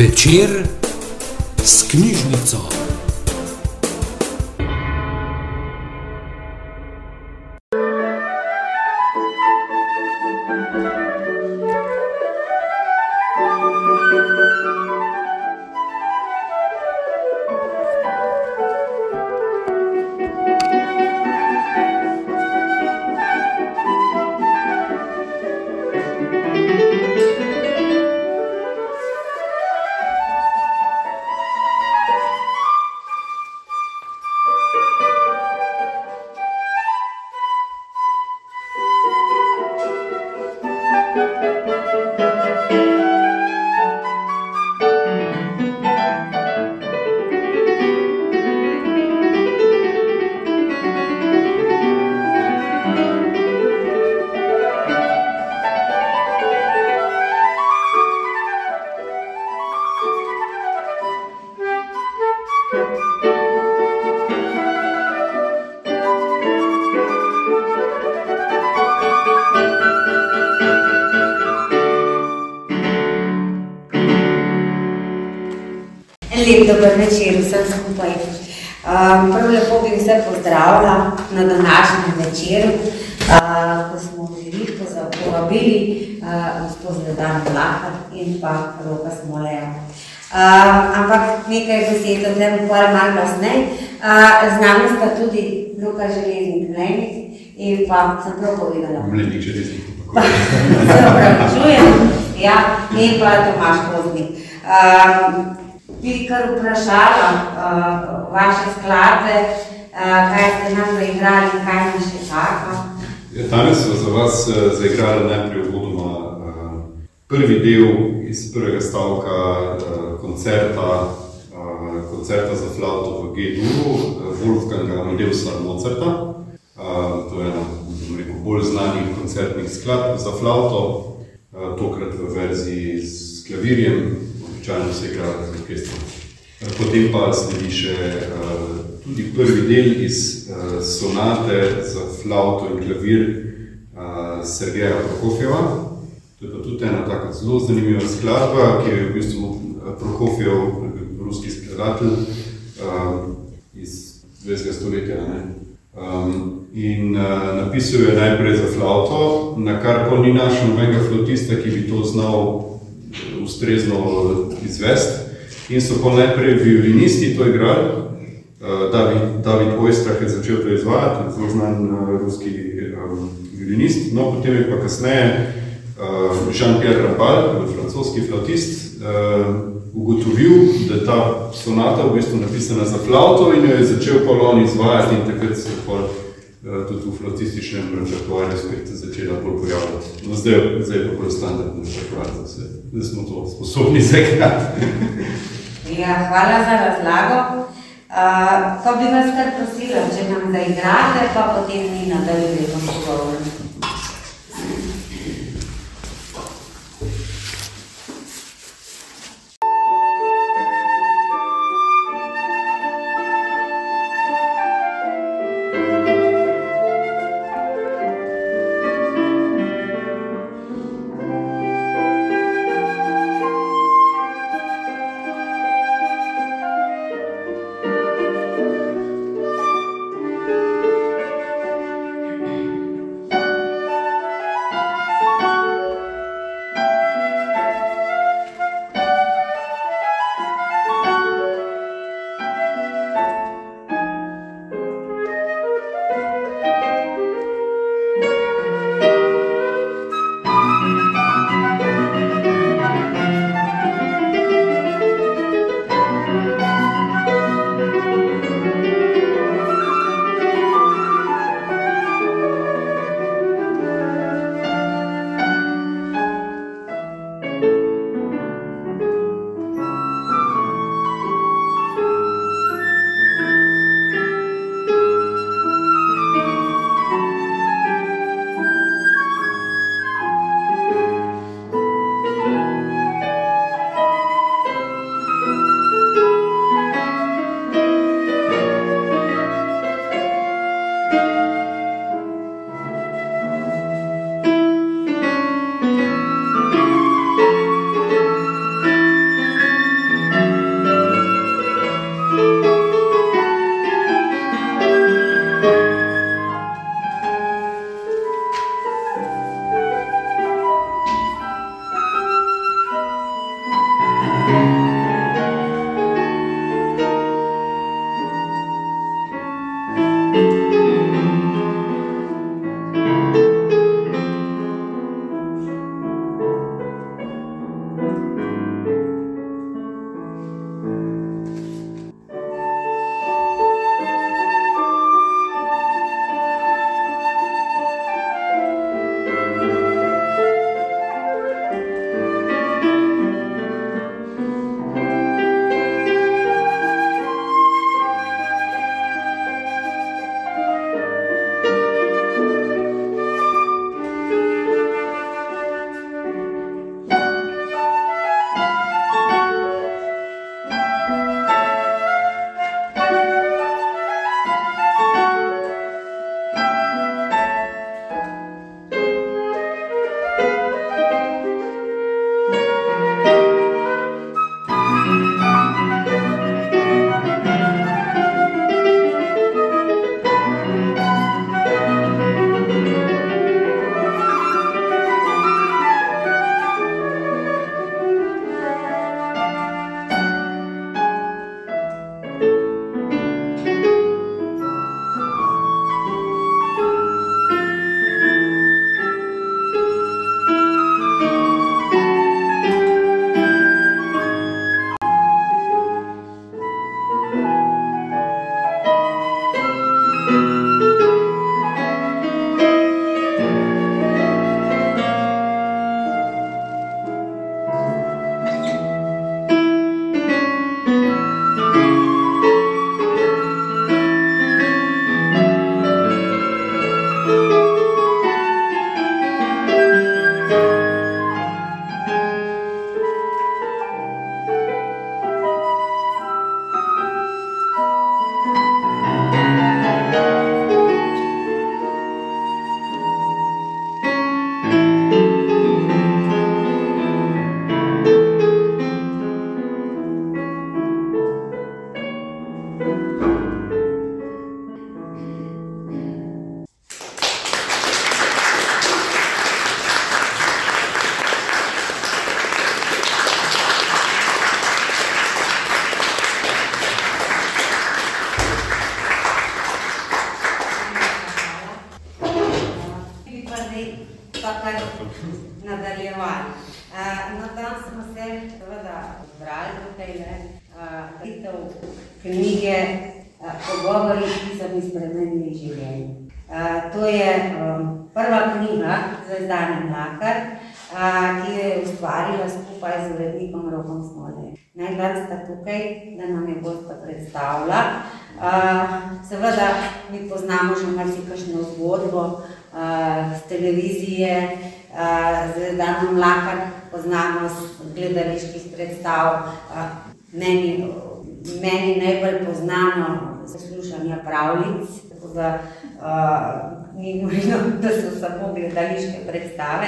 Večer s knjižnico. Sem prav povedala. Mlenik Železnik. Se opravičujem. Ja, in pa Tomaš Koznik. Um, bi kar vprašala uh, vaše skladbe, uh, kaj ste nam zaigrali in kaj nas še čaka. Ja, danes smo za vas uh, zaigrali najprej uvodoma uh, prvi del iz prvega stavka uh, koncerta, uh, koncerta za flauto v G-duru, Wolfganga Amadeusa Mozarta. Uh, to je ena rekel, bolj znanih koncertnih skladb za flauto, uh, tokrat v verziji s klavirjem, običajno se igra z orkestrom. Potem pa sledi še uh, tudi prvi del iz sonate za flauto in klavir Sergeja Prokofjeva. To je pa tudi ena taka zelo zanimiva skladba, ki je v bistvu Prokofjev, ruski skladatelj iz 20. stoletja. Ne? Um, in uh, napisal je najprej za flauto, na kar pa ni našel nobenega flautista, ki bi to znal ustrezno izvesti. In so pa najprej violinisti to igrali. Uh, David, David Oistrah je začel to izvajati, zelo znan uh, ruski um, violinist. No, potem je pa kasneje uh, Jean-Pierre Rabal, francoski flautist, uh, ugotovil, da je ta sonata v bistvu napisana za flauto in jo je začel pa on izvajati in takrat se je pa uh, tudi v flautističnem repertoarju spet začela bolj pojavljati. No, zdaj, zdaj je pa bolj standardno repertoar za vse. Zdaj smo to sposobni zaigrati. Ja, hvala za razlago. Uh, pa bi vas kar prosila, če nam zaigrate, pa potem mi nadaljujemo pogovor. Thank tukaj, da nam je bosta predstavila. Uh, seveda, mi poznamo že marsikakšno zgodbo uh, z televizije, uh, z Danom Mlakar, poznamo z gledaliških predstav. Uh, meni, meni najbolj poznano poslušanje pravljic, da uh, ni nujno, da so samo gledališke predstave.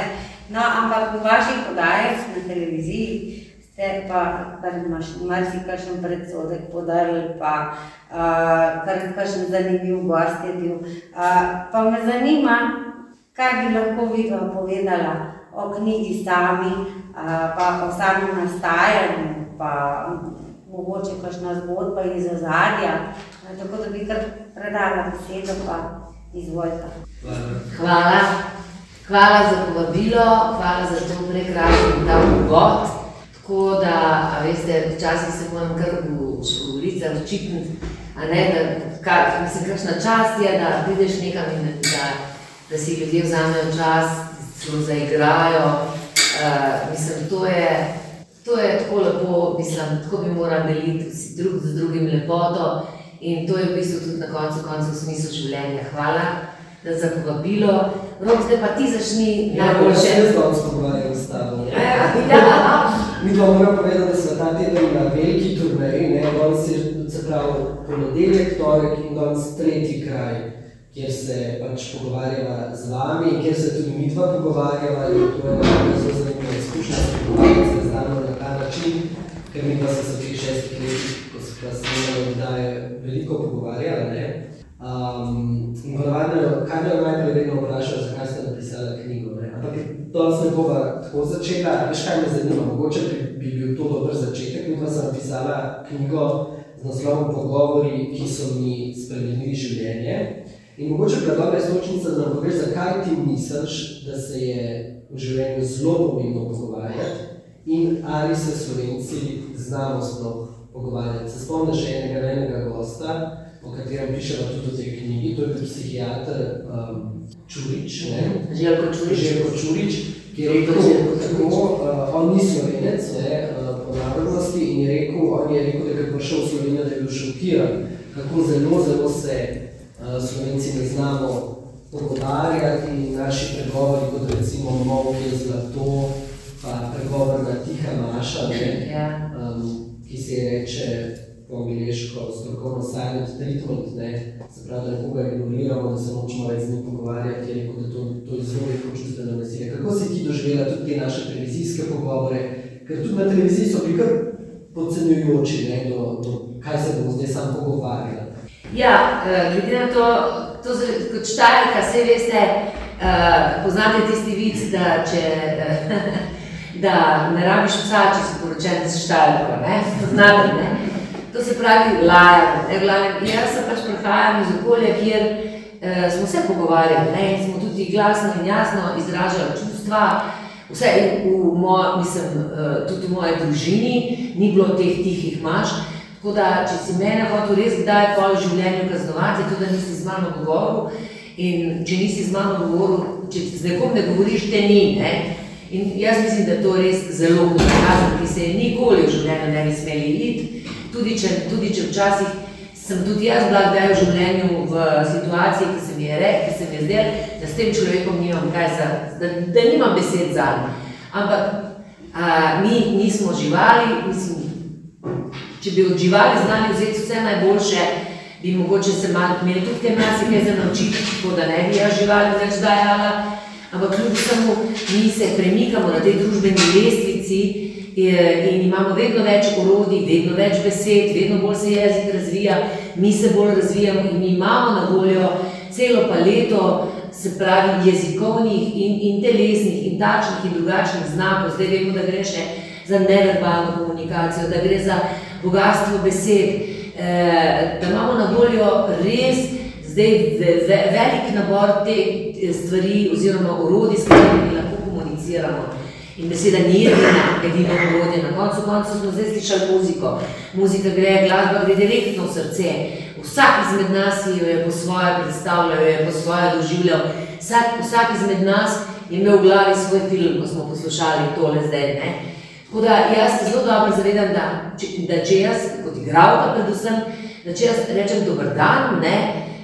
No, ampak v vaših podajah na televiziji ste pa kar marsikakšen predsodek podarili, pa uh, kar kakšen zanimiv gost je bil. Uh, pa me zanima, kaj bi lahko vi povedala o knjigi sami, uh, pa o samem nastajanju, pa mogoče kakšna zgodba iz ozadja, tako da bi kar predala besedo, pa izvolite. Hvala. Hvala za povabilo, hvala za to prekrasen ta uvod. Tako da, veste, včasih se moram kar v ulicah ne, da, mislim, kakšna čast je, da prideš nekam in da, da si ljudje vzamejo čas, celo zaigrajo. Uh, mislim, to je, to je tako lepo, mislim, tako bi morali deliti drug z drugim lepoto in to je v bistvu tudi na koncu koncev smisel življenja. Hvala da za povabilo. Rok, zdaj pa ti začni Ja, najboljše. še jaz danes pogovarjam s tabo. Ja, Mi pa moram povedati, da smo ta teden na veliki turneji, ne, danes je, se pravi, ponedeljek, torek in danes tretji kraj, kjer se pač pogovarjava z vami kjer se tudi mi dva pogovarjava in to je ena zelo zanimiva izkušnja, se pogovarjati se z nami na ta način, ker mi pa se v teh šestih letih, ko se pa snemali oddaje, veliko pogovarjala, ne. Um, in ponavadi, kaj me najprej vedno vprašajo, zakaj ste napisali knjigo, ne. Ampak danes ne bova tako začela, veš kaj me zanima, mogoče bi, bi bil to dober začetek, mi pa sem napisala knjigo z naslovom Pogovori, ki so mi spremenili življenje. In mogoče dobra iztočnica, da nam poveš, zakaj ti misliš, da se je v življenju zelo pomembno pogovarjati in ali se Slovenci znamo sploh pogovarjati. Se spomniš enega enega gosta, o katerem pišemo tudi v tej knjigi, to je bil psihiater um, Čurič, ne? Željko Čurič. Željko Čurič, ki je rekel, tako, uh, on ni slovenec, ne, uh, po narodnosti in je rekel, on je rekel, da je prišel v Slovenijo, da je bil šokiran, kako zelo, zelo se uh, Slovenci ne znamo pogovarjati in naši pregovori, kot recimo molk je zlato, pa pregovor na tiha maša, ne, Ja. um, ki se je reče po angliško strokovno silent treatment, ne, se pravi, da nekoga ignoriramo, da se nočemo več z njim pogovarjati, je rekel, da to, to je zelo veliko čustveno nasilje. Kako si ti doživela tudi te naše televizijske pogovore, ker tudi na televiziji so bili kar podcenjujoči, ne, do, do kaj se bomo zdaj sam pogovarjali. Ja, eh, glede na to, to kot štajerka, vse veste, eh, poznate tisti vic, da če eh, da ne rabiš psa, če si poročen s štajerko, ne? Poznate, ne? To se pravi lajamo, ne? Glavnem, jaz pač prihajam iz okolja, kjer eh, smo se pogovarjali, ne? In smo tudi glasno in jasno izražali čustva, vse in v moj, mislim, eh, tudi v moji družini ni bilo teh tihih maš, Tako da, če si mene hotel res kdaj pol življenju kaznovati, to, da nisi z mano govoril in če nisi z mano govoril, če z nekom ne govoriš, te ni. Ne? In jaz mislim, da to je res zelo hud kazen, ki se je nikoli v življenju ne bi smeli iti. Tudi če, tudi če včasih sem tudi jaz bila kdaj v življenju v situaciji, ki se mi je rekel, ki se mi je zdel, da s tem človekom nimam kaj za, da, da nimam besed za Ampak a, mi nismo živali, mislim, če bi od živali znali vzeti vse najboljše, bi mogoče se malo, imeli tudi kaj marsikaj za naučiti, tako da ne bi jaz živali več dajala, ampak kljub samo mi se premikamo na tej družbeni lestvici in imamo vedno več orodij, vedno več besed, vedno bolj se jezik razvija, mi se bolj razvijamo in mi imamo na voljo celo paleto, se pravi jezikovnih in, in telesnih in takšnih in drugačnih znakov, zdaj vemo, da gre še za neverbalno komunikacijo, da gre za bogatstvo besed, eh, da imamo na voljo res zdaj ve, ve, velik nabor te, stvari oziroma orodij, s katerimi lahko komuniciramo. In beseda ni edina, edino orodje. Na koncu koncev smo zdaj slišali muziko. Muzika gre, glasba gre direktno v srce. Vsak izmed nas jo je po svoje predstavljal, jo je po svoje doživljal. Vsak, vsak izmed nas je imel v glavi svoj film, ko smo poslušali tole zdaj. Ne? Tako da jaz se zelo dobro zavedam, da če, da če jaz, kot igralka predvsem, da če jaz rečem dober dan, ne,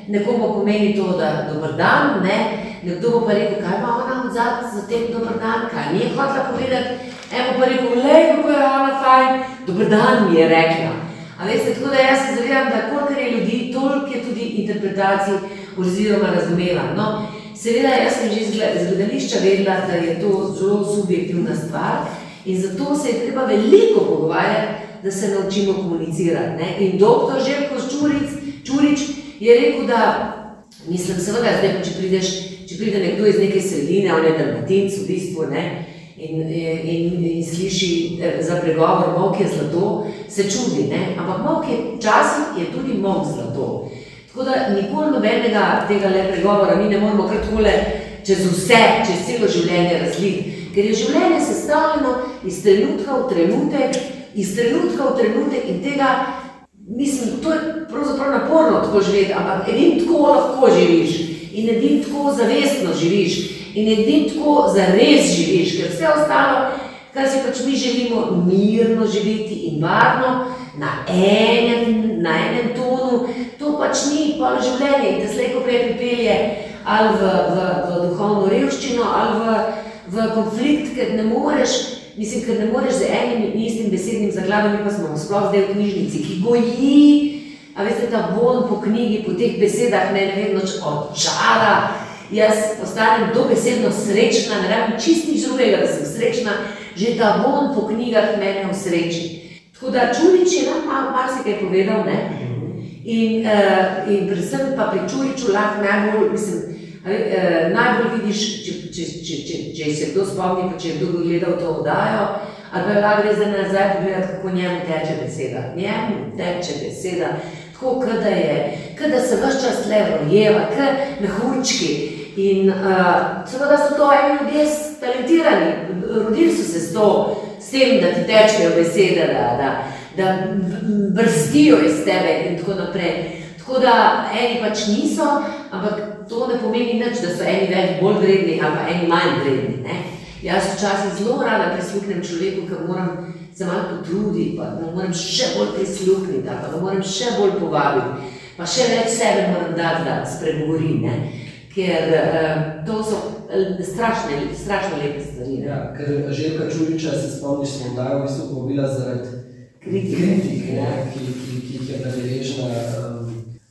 nekomu pomeni to, da dober dan, ne, nekdo bo pa rekel, kaj ima ona od zadaj za tem dober dan, kaj je hotela povedati, eno pa rekel, lej, kako je ona fajn, dober dan mi je rekla. A veste, tako da jaz se zavedam, da kolikor je ljudi, toliko je tudi interpretacij oziroma razumevanj. No, seveda, jaz sem že iz gled- iz gledališča vedela, da je to zelo subjektivna stvar in zato se je treba veliko pogovarjati, da se naučimo komunicirati. Ne? In doktor Željko Čuric, Čurič je rekel, da, mislim, seveda, zdaj, če prideš, če pride nekdo iz neke sredine, on je dalmatinc v bistvu, ne, in, in, in sliši eh, za pregovor, mok je zlato, se čudi, ne, ampak mok je, včasih je tudi mok zlato. Tako da nikoli nobenega tega le pregovora mi ne moramo kar takole čez vse, čez celo življenje razliti, ker je življenje sestavljeno iz trenutka v trenutek, iz trenutka v trenutek in tega, mislim, to je pravzaprav naporno tako živeti, ampak edin tako lahko živiš. In edin tako zavestno živiš. In edin tako zares živiš, ker vse ostalo, kar si pač mi želimo, mirno živeti in varno, na enem, na enem tonu, to pač ni pol življenje. In te slej ko prej pripelje ali v, v, v duhovno revščino ali v, v konflikt, ker ne moreš, mislim, ker ne moreš z enim in istim besednim zaglavjem, pa smo sploh zdaj v knjižnici, ki goji, a veste, ta von po knjigi, po teh besedah me ne vedno očara, jaz postanem dobesedno srečna, ne rabim čist nič drugega, da sem srečna, že ta von po knjigah mene usreči. Tako da Čurič je nam malo marsikaj povedal, ne? In, uh, in predvsem pa pri Čuriču lahko najbolj, mislim, eh, najbolj vidiš, če, če, če, če, če se kdo spomni, pa če je kdo gledal to oddajo, ali pa je lahko gre zdaj nazaj pogledati, kako njemu teče beseda. Njemu teče beseda, tako da je, da se vse čas le rojeva, kot mehurčki. In uh, seveda so to eni ljudje talentirani, rodili so se s to, s tem, da ti tečejo besede, da, da, da brstijo iz tebe in tako naprej. Tako da eni pač niso, ampak to ne pomeni nič, da so eni več bolj vredni ali pa eni manj vredni. Ne? Jaz včasih zelo rada prisluhnem človeku, ker moram se malo potruditi, pa da moram še bolj prisluhniti, pa da moram še bolj povabiti, pa še več sebe moram dati, da spregovori. Ne? Ker uh, to so eh, strašne, strašno lepe stvari. Ja, ker Željka Čuriča se spomniš, smo dajo v bistvu povabila zaradi kritike, Ja. ne, ki, ki, ki jih je bila deležna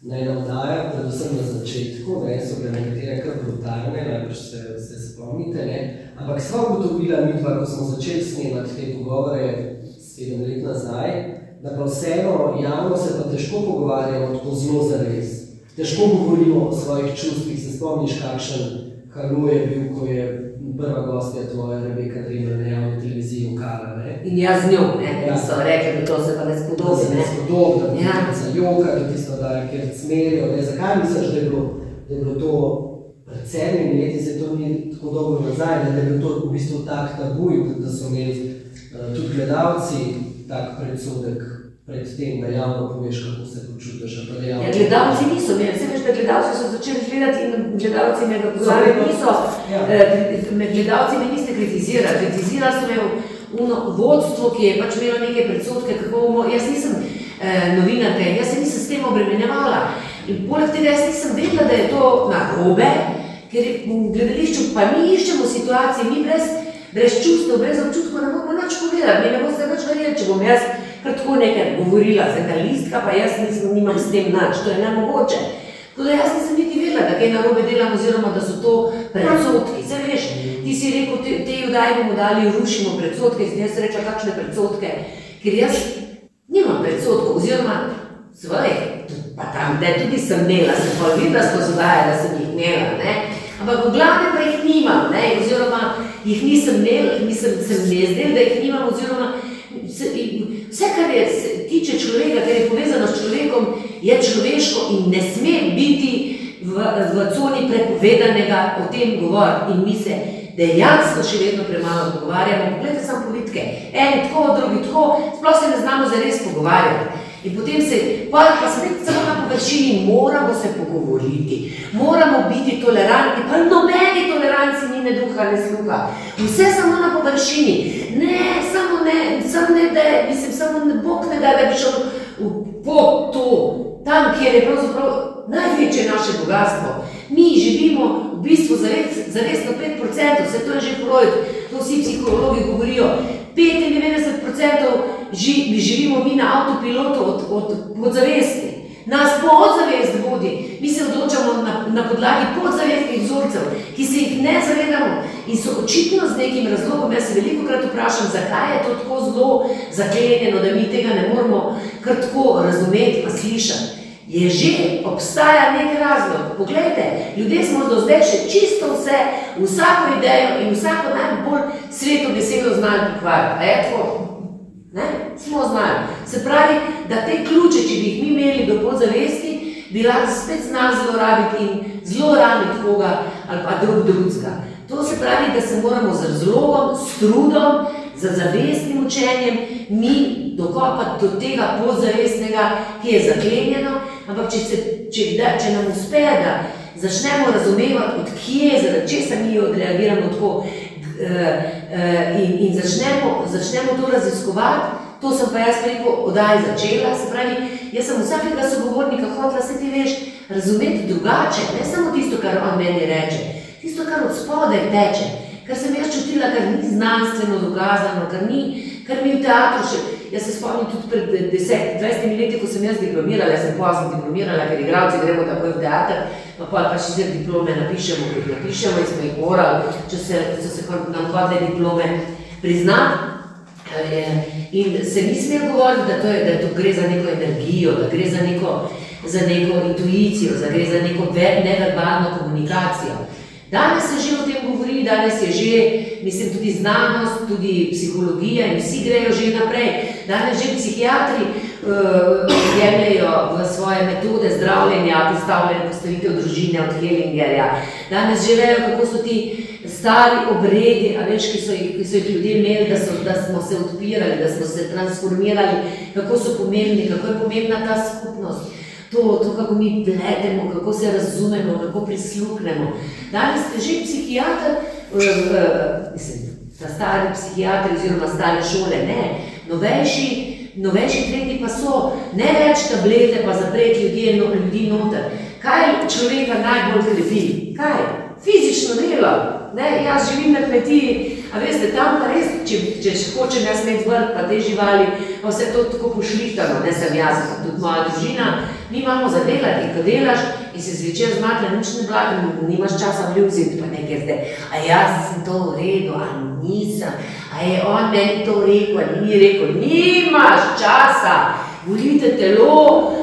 um, na ena oddaja, predvsem na začetku, ne, so bile nekatere kar brutalne, najbrž se, se spomnite, ne. ampak sva ugotovila mi dva, ko smo začeli snemati te pogovore sedem let nazaj, da pa vseeno javno se pa težko pogovarjamo tako zelo zares. Težko govorimo o svojih čustvih, se spomniš, kakšen halo je bil, ko je prva gostja tvoja Rebeka Dremer na javni televiziji ukala, ne. In jaz z njo, ne, Ja. so rekli, da to se pa ne spodobi. ne spodobi, da Ja. se joka, da tisto da, ker smerijo. Ne? Zakaj misliš, da je bilo, da je bilo to pred sedmimi leti, se to ni tako dolgo nazaj, da je bilo to v bistvu tak tabu, in da so imeli uh, tudi gledalci tak predsodek pred tem, da javno poveš, kako se počutiš. Ja, gledalci niso, ne, da gledalci so začeli gledati in gledalci me ga vedno- niso, Ja. eh, med gledalci me niste kritizirali, kritizirali so me uno vodstvo, ki je pač imelo neke predsodke, kako bomo, jaz nisem eh, novinarka in jaz se nisem s tem obremenjevala. In poleg tega jaz nisem vedela, da je to narobe, ker je v gledališču pa mi iščemo situacije, mi brez, brez čustev, brez občutkov ne moramo nič povedati, mi ne boste nič verjeli, če bom jaz kar tako nekaj govorila, zdaj listka, pa jaz nisem, nimam s tem nič, to je nemogoče. Da jaz nisem niti vedela, da kaj narobe delam, oziroma da so to predsodki. Saj veš, ti si rekel, te, te judaji bomo dali, rušimo predsodke, in sem jaz rekla, kakšne predsodke, ker jaz nimam predsodkov, oziroma svoj, pa tam, da tudi sem imela, sem pa videla skozi vaje, da sem jih imela, ampak v glavnem pa jih nimam, ne? oziroma jih nisem imela, nisem se zdelo, da jih nimam, oziroma se, vse, kar je, se tiče človeka, kar je povezano s človekom, je človeško in ne sme biti v, v coni prepovedanega o tem govoriti in mi se dejansko še vedno premalo pogovarjamo. Poglejte samo politike, eni tako, drugi tako, sploh se ne znamo zares pogovarjati. In potem se, pa, pa spet samo na površini, moramo se pogovoriti, moramo biti tolerantni, pa nobeni toleranci ni ne duha, ne sluha. Vse samo na površini. Ne, samo ne, samo ne, da je, mislim, samo ne, Bog ne da, da bi šel v pot to, tam, kjer je pravzaprav največje naše bogatstvo. Mi živimo v bistvu za res na 5%, vse to je že Freud, to vsi psihologi govorijo. 95% ži, živimo mi na avtopilotu od, od podzavesti. Nas podzavest vodi, mi se odločamo na, na podlagi podzavestnih vzorcev, ki se jih ne zavedamo in so očitno z nekim razlogom. Jaz se veliko krat vprašam, zakaj je to tako zelo zaklenjeno, da mi tega ne moremo kar tako razumeti, pa slišati. Je že, obstaja nek razlog. Poglejte, ljudje smo do zdaj še čisto vse, vsako idejo in vsako najbolj sveto besedo znali pokvariti. Ne? Smo znali. Se pravi, da te ključe, če bi jih mi imeli do podzavesti, bi lahko spet znali zlorabiti in zlorabiti koga ali pa drug drugega. To se pravi, da se moramo z razlogom, s trudom, z zavestnim učenjem mi dokopati do tega podzavestnega, ki je zaklenjeno, ampak če, se, če, da, če nam uspe, da začnemo razumevati, odkje, zaradi česa mi odreagiramo tako, in, in začnemo, začnemo to raziskovati, to sem pa jaz preko odaj začela. Se pravi, jaz sem vsakega sogovornika hotela se ti veš razumeti drugače, ne samo tisto, kar on meni reče, tisto, kar od spodaj teče, kar sem jaz čutila, kar ni znanstveno dokazano, kar ni, kar mi v teatru še. Jaz se spomnim tudi pred 10-20 leti, ko sem jaz diplomirala, jaz sem pozno diplomirala, ker igravci gremo takoj v teater, pa pa pa še zdaj diplome napišemo, kot napišemo in smo jih morali, če se, če se nam hodne diplome priznati. In se ni smel govoriti, da, to je, da to gre za neko energijo, da gre za neko, za neko intuicijo, da gre za neko neverbalno komunikacijo. Danes se že o tem govori, danes je že, mislim, tudi znanost, tudi psihologija in vsi grejo že naprej. Danes že psihiatri uh, jemljajo v svoje metode zdravljenja, postavljanje postavitev družine od Hellingerja. Danes že vejo, kako so ti stari obredi, a veš, ki so jih, ki so jih ljudje imeli, da, so, da smo se odpirali, da smo se transformirali, kako so pomembni, kako je pomembna ta skupnost to, to, kako mi pletemo, kako se razumemo, kako prisluhnemo. Danes ste že psihiater, uh, mislim, ta stari psihiater oziroma stare šole, ne, novejši, novejši trendi pa so, ne več tablete pa zapreti ljudje, no, ljudi noter. Kaj človeka najbolj krepi? Kaj? Fizično delo. Ne, jaz živim na kmetiji, a veste, tam pa res, če, če hočem jaz imeti vrt, pa te živali, pa vse to tako pošlihtano, ne sem jaz, tudi moja družina, mi imamo za delati, ko delaš in se zvečer zmatra, nič ne blagam, nimaš časa vljubziti pa nekaj zdaj, a jaz sem to v redu, a nisem, a je on meni to rekel, a ni rekel, nimaš časa, volite telo,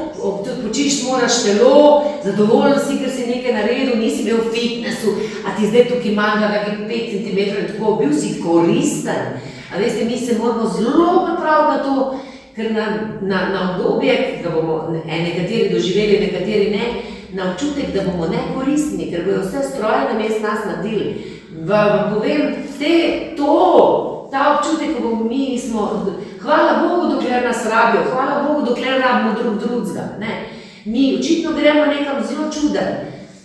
počiš moraš telo, zadovoljen si, ker si nekaj naredil, nisi bil v fitnessu, a ti zdaj tukaj manjka kakih 5 cm tako, bil si koristen. A veste, mi se moramo zelo pripraviti na to, ker na, na, na obdobje, ki ga bomo nekateri doživeli, nekateri ne, na občutek, da bomo nekoristni, ker bojo vse stroje na mest nas nadili. Vam povem, te, to, ta občutek, ko bomo mi smo, hvala Bogu, dokler nas rabijo, hvala Bogu, dokler rabimo drug drugega. Mi očitno gremo nekam zelo čuden.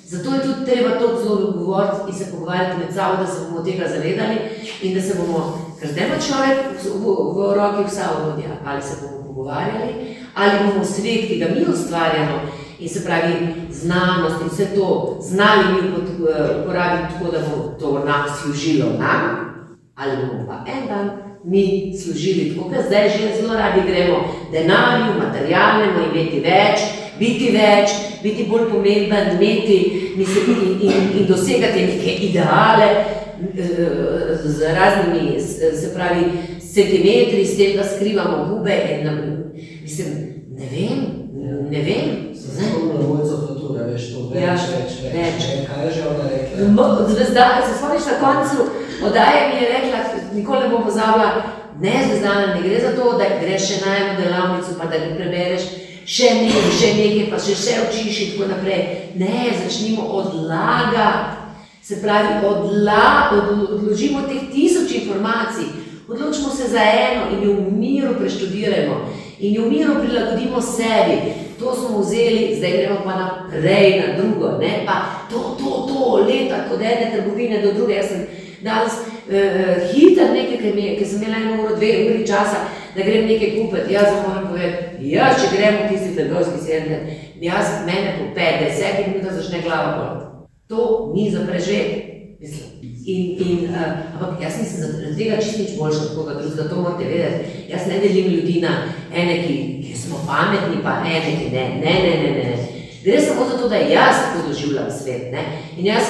Zato je tudi treba to zelo govoriti in se pogovarjati med sabo, da se bomo tega zavedali in da se bomo Ker zdaj ima človek v, v, v roki vsa urodja, ali se bomo pogovarjali, ali bomo svet, ki ga mi ustvarjamo, in se pravi znanost in vse to znali mi uporabiti tako, da bo to nam služilo nam, ali bomo pa en dan mi služili tako, ker zdaj že zelo radi gremo denarju, materialnemu, imeti več, biti več, biti bolj pomemben, imeti mislim, in, in, in dosegati neke ideale, z raznimi, se pravi, centimetri, s tem, da skrivamo gube. In, mislim, ne vem, ne vem. Spomnimo mojco Fatura, veš, to več, ja, več, več, več. Kaj je že ona rekla? Zvezda, se spomniš na koncu, odaje mi je rekla, nikoli ne bom pozabila, ne zvezdana, ne gre za to, da greš še na eno delavnico, pa da ne prebereš še nekaj, še nekaj, pa še vse učiš in tako naprej. Ne, začnimo odlagati. Se pravi, odla, od, odložimo teh tisoč informacij, odločimo se za eno in jo v miru preštudiramo in jo v miru prilagodimo sebi. To smo vzeli, zdaj gremo pa naprej na drugo, ne pa to, to, to, leta, od ene trgovine do druge. Jaz sem danes uh, hiter nekaj, ker, mi, ker sem imela eno uro, dve uri časa, da grem nekaj kupiti. Jaz vam moram povedati, ja, če gremo v tisti trgovski center, jaz mene po 50 minutah začne glava boleti. To ni za preživeti. Mislim. In, in, uh, ampak jaz nisem zaradi tega čist nič boljši od koga drugega, to morate vedeti. Jaz ne delim ljudi na ene, ki, ki smo pametni, pa ene, ki. Ne, ne, ne, ne. ne. Gre samo za to, da jaz tako doživljam svet. Ne? In jaz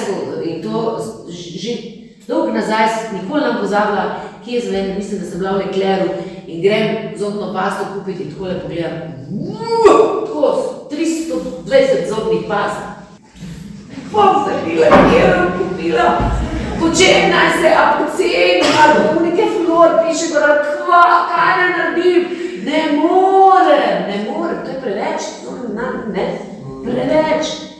in to že dolgo nazaj, nikoli ne pozabila, kje je zven, mislim, da sem bila v Lecleru in grem zobno pasto kupiti in tako le pogledam. Tako, 320 zobnih past. Bom se bila, evro kupila. Počem naj se, a poceni, ali bom nekaj flor, piše, gora, kva, kaj ne naredim. Ne morem, ne morem, to je preveč, to na, ne, preveč.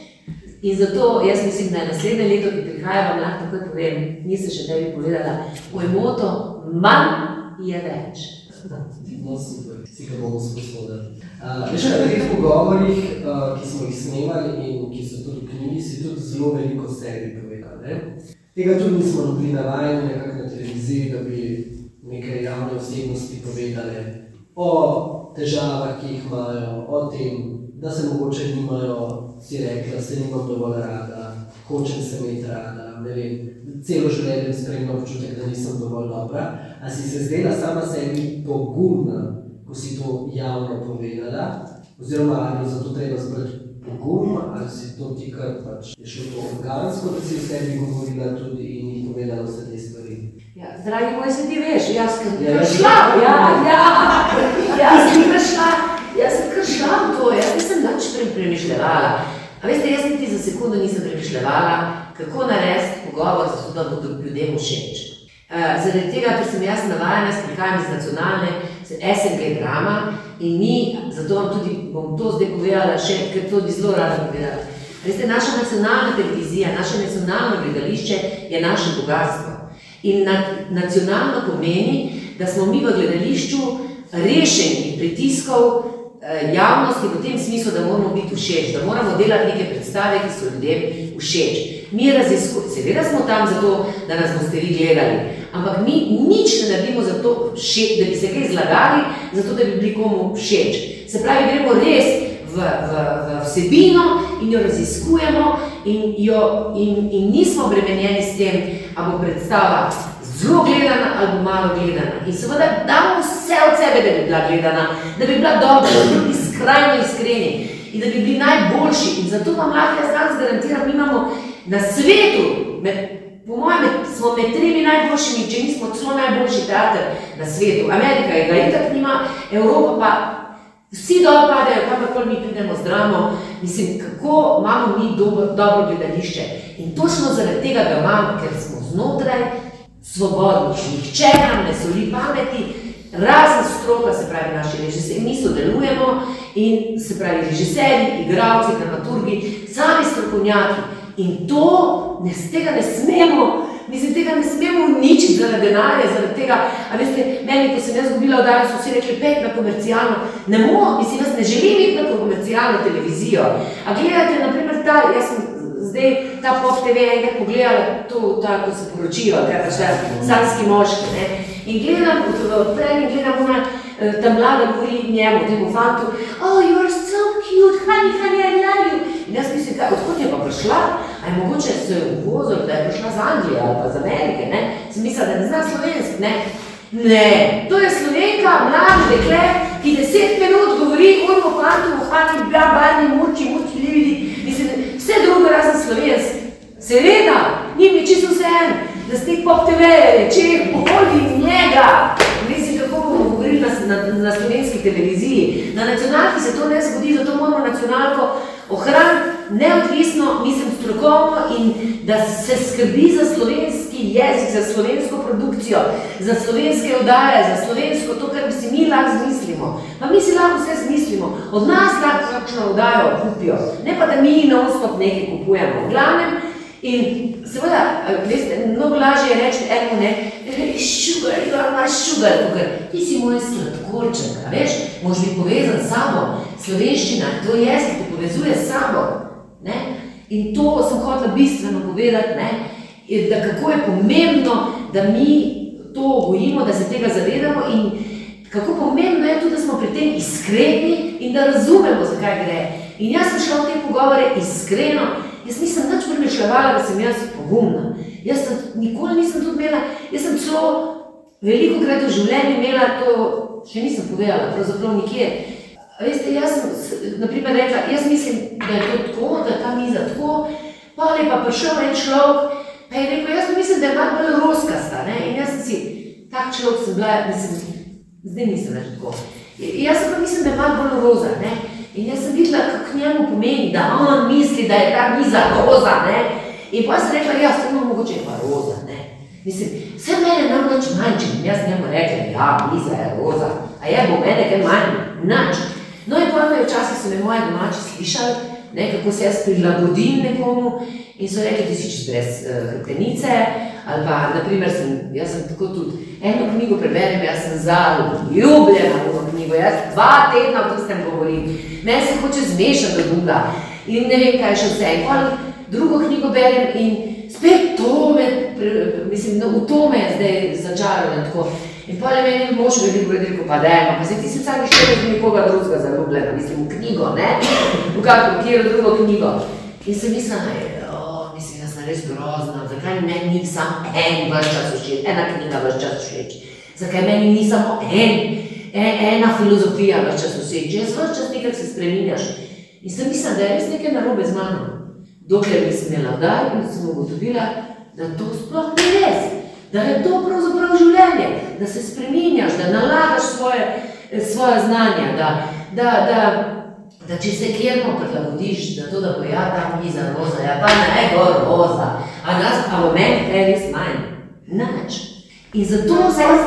In zato jaz mislim, da je naslednje leto, ki prihaja, vam lahko takoj povem, nisem še tebi povedala, moj moto, manj je več. No, super, si ga bomo sposobili. Veš, na teh pogovorih, uh, ki smo jih snemali in ki so tudi v knjigi, si tudi zelo veliko sebi povedal. Tega tudi nismo bili navajeni na televiziji, da bi nekaj javne osebnosti povedali o težavah, ki jih imajo, o tem, da se mogoče nimajo, si rekla, se nimam dovolj rada, hočem se imeti rada, ne vem, celo življenje spremljam občutek, da nisem dovolj dobra. A si se zdela sama sebi pogumna, ko si to javno povedala, oziroma ali je zato treba zbrati pogum, ali si to ti kar pač je šlo to organsko, da si sebi govorila tudi in jih povedala vse te stvari. Ja, dragi moj, se ti veš, jaz sem Ja, kar ja. ja, ja, jaz sem kar šla, jaz sem kar šla v to, jaz nisem nič pre- premišljevala. A veste, jaz niti za sekundo nisem premišljevala, kako narediti pogovor, zato da bodo ljudem všeč. Uh, zaradi tega, ker sem jaz navajena, jaz prihajam iz nacionalne SNG drama in mi, zato vam tudi bom to zdaj povedala še, ker to bi zelo rada povedala. Veste, naša nacionalna televizija, naše nacionalno gledališče je naše bogatstvo. In na, nacionalno pomeni, da smo mi v gledališču rešeni pritiskov javnosti v tem smislu, da moramo biti všeč, da moramo delati neke predstave, ki so ljudem všeč. Mi raziskujemo, seveda smo tam zato, da nas boste vi gledali, ampak mi nič ne naredimo zato, še, da bi se kaj zlagali, zato da bi bili komu všeč. Se pravi, gremo res v, v, v vsebino in jo raziskujemo, in, jo, in, in nismo obremenjeni s tem, ali bo predstava zelo gledana ali malo gledana. In seveda damo vse od sebe, da bi bila gledana, da bi bila dobra, da bi bili skrajno iskreni in da bi bili najboljši. In zato vam lahko jaz danes garantiram, mi imamo na svetu, med, po mojem, smo med tremi najboljšimi, če nismo celo najboljši teater na svetu. Amerika je ga itak nima, Evropa pa Vsi dol padajo, kakorkoli mi pridemo z dramo, mislim, kako imamo mi dobro, dobro gledališče. In točno zaradi tega ga imamo, ker smo znotraj svobodni, nihče nam ne soli pameti, razen stroka, se pravi naši režiserji, mi sodelujemo in se pravi režiserji, igravci, dramaturgi, sami strokovnjaki. In to, ne, tega ne smemo, mislim, tega ne smemo uničiti zaradi denarja, zaradi tega, a veste, meni, ko sem jaz izgubila oddajo, so vsi rekli, pet na komercialno, ne morem, mislim, jaz ne želim iti na komercialno televizijo. A gledate, naprimer, ta, jaz sem zdaj ta pop TV enkrat pogledala, to, ta, ko se poročijo, kaj pač ta sanski moški, ne. In gledam, odprem in gledam ona, eh, ta mlada govori njemu, temu fantu, oh, you are so cute, honey, honey, I love you. In jaz mislim, kaj, odkot je pa prišla? A je mogoče se je uvozil, da je prišla z Anglije ali pa z Amerike, ne? Sem mislila, da ne zna slovenski, ne? Ne, to je slovenka, mlada dekle, ki deset minut govori ono fantu, hani, bla, barni, muči, muči, lividi, mislim, vse drugo razen slovenski. Seveda, njim je čisto vseeno, da ste pop TV, če okoli njega, mislim, kako bomo govorili na, na, na slovenski televiziji. Na nacionalki se to ne zgodi, zato moramo nacionalko ohraniti neodvisno, mislim, strokovno in da se skrbi za slovenski jezik, za slovensko produkcijo, za slovenske oddaje, za slovensko to, kar bi si mi lahko zmislimo. Pa mi si lahko vse zmislimo, od nas lahko kakšno oddajo kupijo, ne pa da mi non-stop nekaj kupujemo. V glavnem, in seveda, eh, veste, mnogo lažje je reči eno ne, šugar, you are my sugar, ker ti si moj sladkorček, a veš, moš biti povezan s sabo, slovenščina, to jezik te povezuje s sabo. Ne? In to sem hotela bistveno povedati, ne? je, da kako je pomembno, da mi to gojimo, da se tega zavedamo in kako pomembno je tudi, da smo pri tem iskreni in da razumemo, zakaj gre. In jaz sem šla v te pogovore iskreno, jaz nisem nič premišljala, da sem jaz pogumna. Jaz sem, nikoli nisem tudi imela, jaz sem celo veliko krat v življenju imela to, še nisem povedala, pravzaprav nikjer. Veste, jaz sem, s- na primer, rekla, jaz mislim, da je to tako, da ta miza tako, pa je pa prišel en človek, pa je rekel, jaz mislim, da je malo bolj roskasta, ne, in jaz sem si, tak človek sem bila, mislim, zdaj nisem več tako. Jaz pa mislim, da je malo bolj roza, ne, in jaz sem videla, kako njemu pomeni, da on misli, da je ta miza roza, ne, in pa sem rekla, ja, samo mogoče je pa roza, ne. Mislim, vse mene nam nič manj, če jaz njemu rekla, ja, miza je roza, a je bo mene kaj manj, nič. No in pa me včasih so me moji domači slišali, ne, kako se jaz prilagodim nekomu in so rekli, ti si čez brez uh, hrbtenice, ali pa, naprimer, sem, jaz sem tako tudi, eno knjigo preberem, jaz sem zaljubljena v knjigo, jaz dva tedna o tistem govorim, meni se hoče zmešati do duga in ne vem, kaj še vse. In pol drugo knjigo berem in spet to me, mislim, no, v to me je zdaj začaralo tako. In pa je meni mož veliko rekel, pa dajmo, pa se ti se sami še z nekoga drugega zaljubljena, mislim, v knjigo, ne? V kakšno, kjer drugo knjigo. In sem mislila, "O, mislim, jaz sem res grozna, zakaj meni ni samo en vaš čas všeč, ena knjiga vaš čas všeč, zakaj meni ni samo en ena filozofija vaš čas všeč, jaz vaš čas nekaj se spreminjaš. In sem mislila, da je res nekaj narobe z mano. Dokler nisem imela vdaj in sem ugotovila, da to sploh ni res, da je to pravzaprav življenje, da se spreminjaš, da nalagaš svoje, svoje znanja, da, da, da, da če se kjerno prilagodiš, da to, da bo ja ta miza roza, ja pa ne bo roza, a nas pa v meni kaj res manj, nič. In zato se jaz,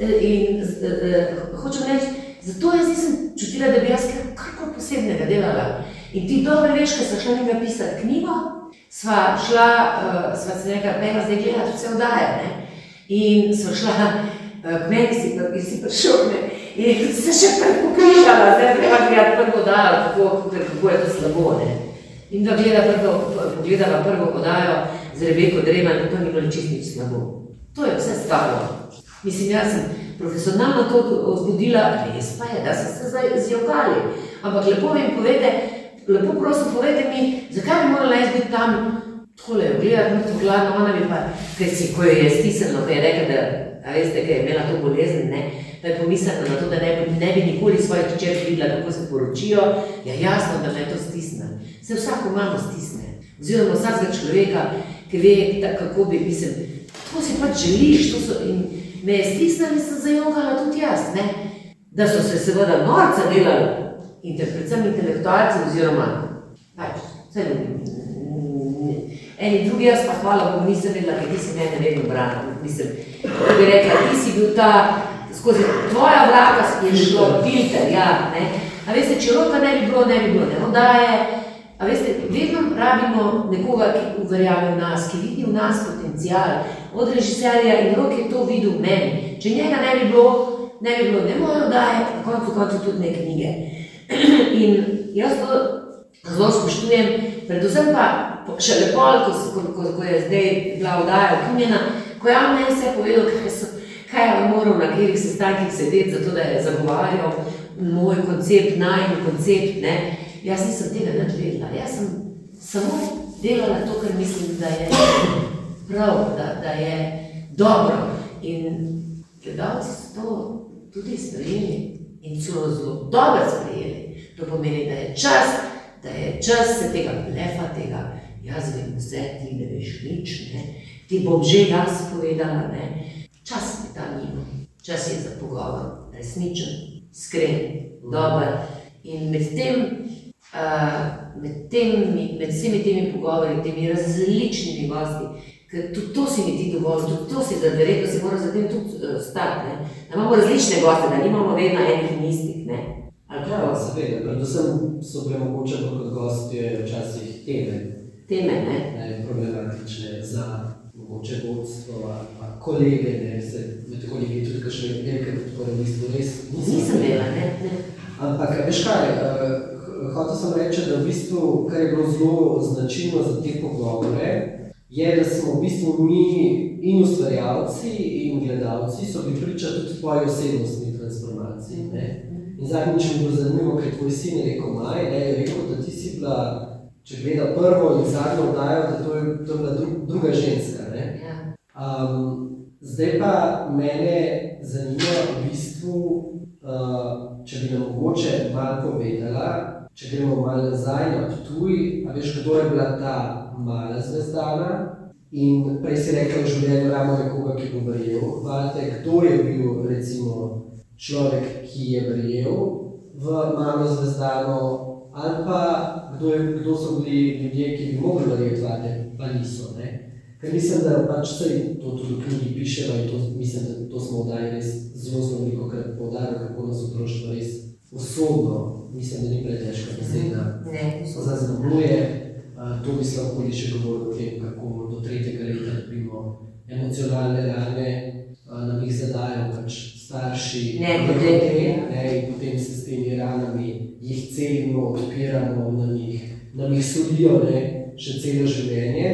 eh, in, z- eh, hočem reči, zato jaz nisem čutila, da bi jaz kaj posebnega delala. In ti dobro veš, ker sem šla njega pisati knjigo, sva šla, uh, sva se nekaj, pejma zdaj gledati vse vdaje, ne? In sva šla uh, k meni, si, pa- si prišel, ne? In se še kar pokrižala, zdaj treba gledati prvo oddajo, kako, kako, kako je to slabo, ne? In da gleda prvo, pogledala prvo oddajo z Rebeko Dreman, to ni bilo čisto nič slabo. To je vse staro. Mislim, jaz sem profesionalno to vzbudila, res pa je, da so se zdaj zjokali. Ampak lepo mi povete, lepo prosim, povete mi, zakaj bi morala jaz biti tam tole, gledati mrtvo gladno, ona bi pa, ker si, ko jo je stisnilo, ko je rekla, da, a veste, ker je imela to bolezen, ne, da je pomislila na to, da ne bi, ne bi nikoli svojih hčer videla, kako se poročijo, je jasno, da me to stisne. Se vsako mamo stisne, oziroma vsakega človeka, ki ve, da, kako bi, mislim, to si pač želiš, to so, in me je stisnila in sem zajokala tudi jaz, ne, da so se seveda norca delali, in te predvsem intelektualci oziroma pač, vse Eni drugi, jaz pa hvala Bogu nisem vedela, ker ti si mene vedno branil. Mislim, da bi rekla, ti si bil ta, skozi tvoja vrata je šlo filter, ja, ne. A veste, če roka ne bi bilo, ne bi bilo ne oddaje. A veste, vedno rabimo nekoga, ki verjame v nas, ki vidi v nas potencial. Od režiserja in rok je to videl v meni. Če njega ne bi bilo, ne bi bilo ne moje oddaje, na koncu koncu tudi ne knjige. In jaz to zelo spoštujem, predvsem pa še lepo, ko, ko, ko, ko je zdaj bila vdaja ukinjena, ko je on meni vse povedal, kaj, so, kaj je moral na katerih sestankih sedeti, zato da je zagovarjal moj koncept, najmanj koncept. Ne. Jaz nisem tega nič vedela, jaz sem samo delala to, kar mislim, da je prav, da, da je dobro. In gledalci so to tudi sprejeli in so zelo dobro sprejeli. To pomeni, da je čas, da je čas se tega blefa, tega jaz vem vse, ti ne veš nič, ne? ti bom že jaz povedala. Ne? Čas je ta nima, čas je za pogovor, resničen, iskren, dober. In med tem, uh, med, temi, med vsemi temi pogovori, temi različnimi gosti, Ker tudi to si mi ti dovolj, tudi to si, da verjetno se mora za tem tudi stati. Ne? Da imamo različne goste, da nimamo vedno enih in istih. Ne? Ja, seveda, predvsem so bile mogoče kot gostje včasih teme, Teme, ne? ne, problematične za mogoče vodstvo, ali pa kolege, ne, se med kolegi tudi kakšne velike podpore v bistvu res Nisem imela, ne? ne. Ampak, veš kaj, eh, hotel sem reči, da v bistvu, kar je bilo zelo značilno za te pogovore, je, da smo v bistvu mi in ustvarjalci in gledalci so bili priča tudi tvoji osebnostni transformaciji. Ne? In zadnjič mi je bilo zanimivo, ker je tvoj sin je rekel Maj, ne, je rekel, da ti si bila, če gleda prvo in zadnjo oddajo, da to je, to je bila dru, druga ženska. Ne? Ja. Um, zdaj pa mene zanima v bistvu, uh, če bi nam mogoče malo povedala, če gremo malo nazaj na Ptuj, a veš, kdo je bila ta mala zvezdana in prej si rekla v življenju ramo nekoga, ki bo verjel. Vate, kdo je bil recimo človek, ki je verjel v malo zvezdano ali pa kdo, je, kdo so bili ljudje, ki bi mogli verjeti vate, pa niso. Ne? Ker mislim, da pač vse to tudi v knjigi pišemo in to, mislim, da to smo oddali res zelo zelo veliko krat poudarjali, kako nas otroštvo res usodno, mislim, da ni pretežka beseda, Ne, to so zaznamuje. To bi se lahko še govoril o tem, kako do tretjega leta dobimo emocionalne rane, nam jih zadajo pač starši, Ne, potem- te, ne, in potem se s temi ranami jih celimo, odpiramo, nam jih, nam jih solijo ne, še celo življenje.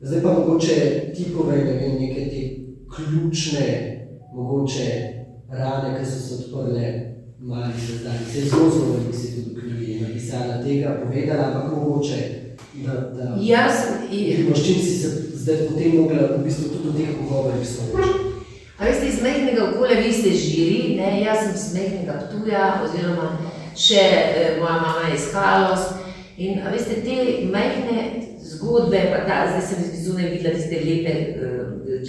Zdaj pa mogoče ti povej, da vem, neke te ključne, mogoče rane, ki so se odprle mali zazdani. Se je zelo zelo veliko si tudi v knjigi napisala tega, povedala, ampak mogoče, da, da Jaz, i- vidimo, s čim si se zdaj potem mogla v bistvu tudi v teh pogovorih soočiti. A veste, iz mehkega okolja vi ste žiri, ne, jaz sem iz mehkega Ptuja, oziroma še eh, moja mama je iz Kalos. In veste, te majhne zgodbe, pa ta, zdaj sem zunaj videla tiste lepe eh,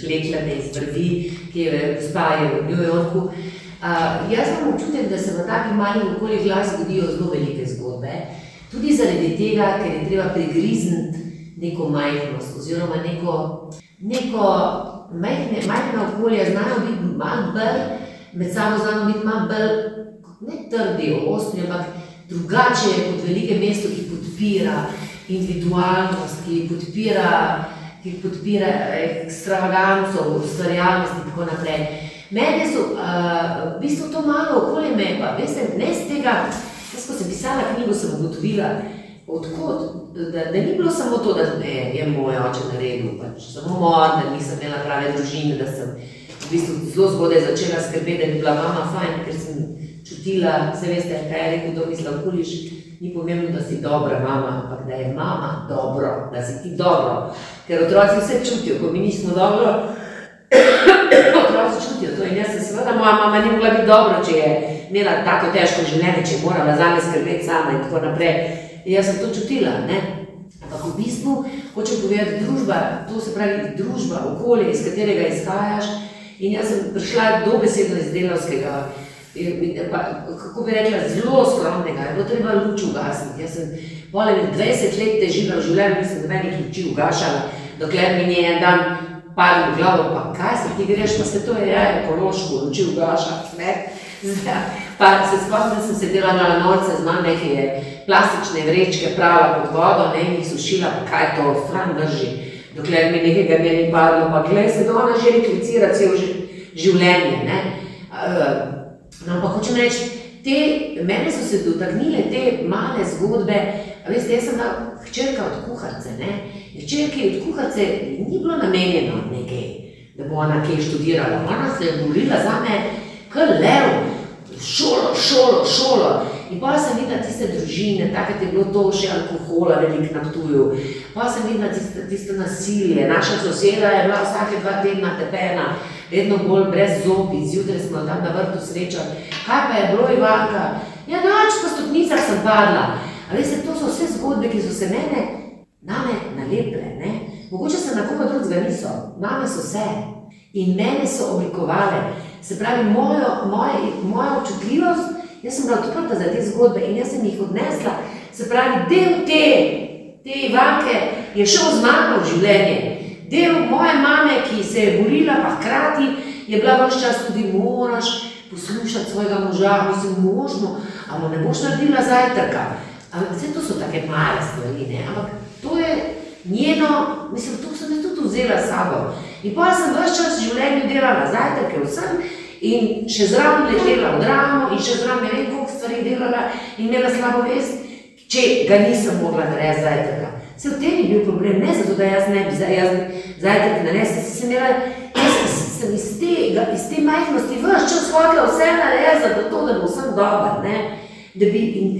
kleklane iz vrvi, ki je gospa je v New Yorku. A, jaz imam občutek, da se v takih malih okoljih lahko zgodijo zelo velike zgodbe. Tudi zaradi tega, ker je treba prigrizniti neko majhnost oziroma neko, neko majhne, majhna okolja znajo biti malo bolj, med sabo znajo biti malo bolj, ne trdi, ostri, ampak drugače je kot velike mesto, ki podpira individualnost, ki podpira, ki podpira ekstravaganco, ustvarjalnost in tako naprej. Mene so, uh, v bistvu to malo okolje me, pa veste, ne z tega, jaz ko sem pisala knjigo, sem ugotovila, odkot, da, da ni bilo samo to, da ne, je moj oče naredil, pač samo mor, da nisem imela prave družine, da sem v bistvu zelo zgodaj začela skrbeti, da bi bila mama fajn, ker sem čutila, vse veste, kaj je rekel Domislav Kuliš, ni pomembno, da si dobra mama, ampak da je mama dobro, da si ti dobro, ker otroci vse čutijo, ko mi nismo dobro, otroci čutijo to. In jaz sem seveda, moja mama ni mogla biti dobro, če je imela tako težko življenje, če je morala za me skrbeti sama in tako naprej. In jaz sem to čutila, ne? Ampak v bistvu hočem povedati, družba, to se pravi družba, okolje, iz katerega izhajaš. In jaz sem prišla dobesedno iz delovskega, kako bi rekla, zelo skromnega, je bilo treba luč ugasniti. Jaz sem poleg 20 let težila v življenju, nisem nobenih luči ugašala, dokler mi ni en dan padlo v glavo, pa kaj se ti greš, pa se to je ja, ekološko, luči ugašati, Zdaj, Pa se spomnim, da sem sedela na norce z mame, ki je plastične vrečke prala pod vodo, ne, in jih sušila, pa kaj to, stran drži. Dokler mi nekega dne ni padlo, pa glej se, ona že reklicira cel ži- življenje, ne. Uh, no, ampak hočem reči, te, mene so se dotaknile te male zgodbe, veste, jaz sem bila hčerka od kuharce, ne. Hčerki od kuharce ni bilo namenjeno nekaj, da bo ona kaj študirala. Ona se je borila za me, kar lev, šolo, šolo, šolo. In pa sem videla tiste družine, takrat je bilo to še alkohola veliko na tuju. Pa sem videla tiste, tiste nasilje. Naša soseda je bila vsake dva tedna tepena, vedno bolj brez zobi. Zjutraj smo tam na vrtu srečali. Kaj pa je bilo, Ivanka? Ja, noč po stopnicah sem padla. A veste, to so vse zgodbe, ki so se mene, name nalepile. Ne? Mogoče se na koga drugega niso, name so se. In mene so oblikovale. Se pravi, mojo, moje, moja občutljivost, jaz sem bila odprta za te zgodbe in jaz sem jih odnesla. Se pravi, del te, te Ivanke je šel z mano v življenje. del moje mame, ki se je borila, pa hkrati je bila vse čas tudi moraš poslušati svojega moža, mislim, možno, ali ne boš naredila zajtrka. Ampak vse to so take male stvari, ne? ampak to je njeno, mislim, to sem jaz tudi vzela s sabo. In pa sem vse čas v življenju delala zajtrke vsem in še zraven letela v dramo in še zraven ne vem koliko stvari delala in imela slabo vest, če ga nisem mogla narediti zajtrka. Se v tem je bil problem, ne zato, da jaz ne bi zajtrk naredila, sem imela, jaz sem iz te, iz te majhnosti vse čas hotela vse narediti, zato da bo vsem dober, ne? Da bi, in,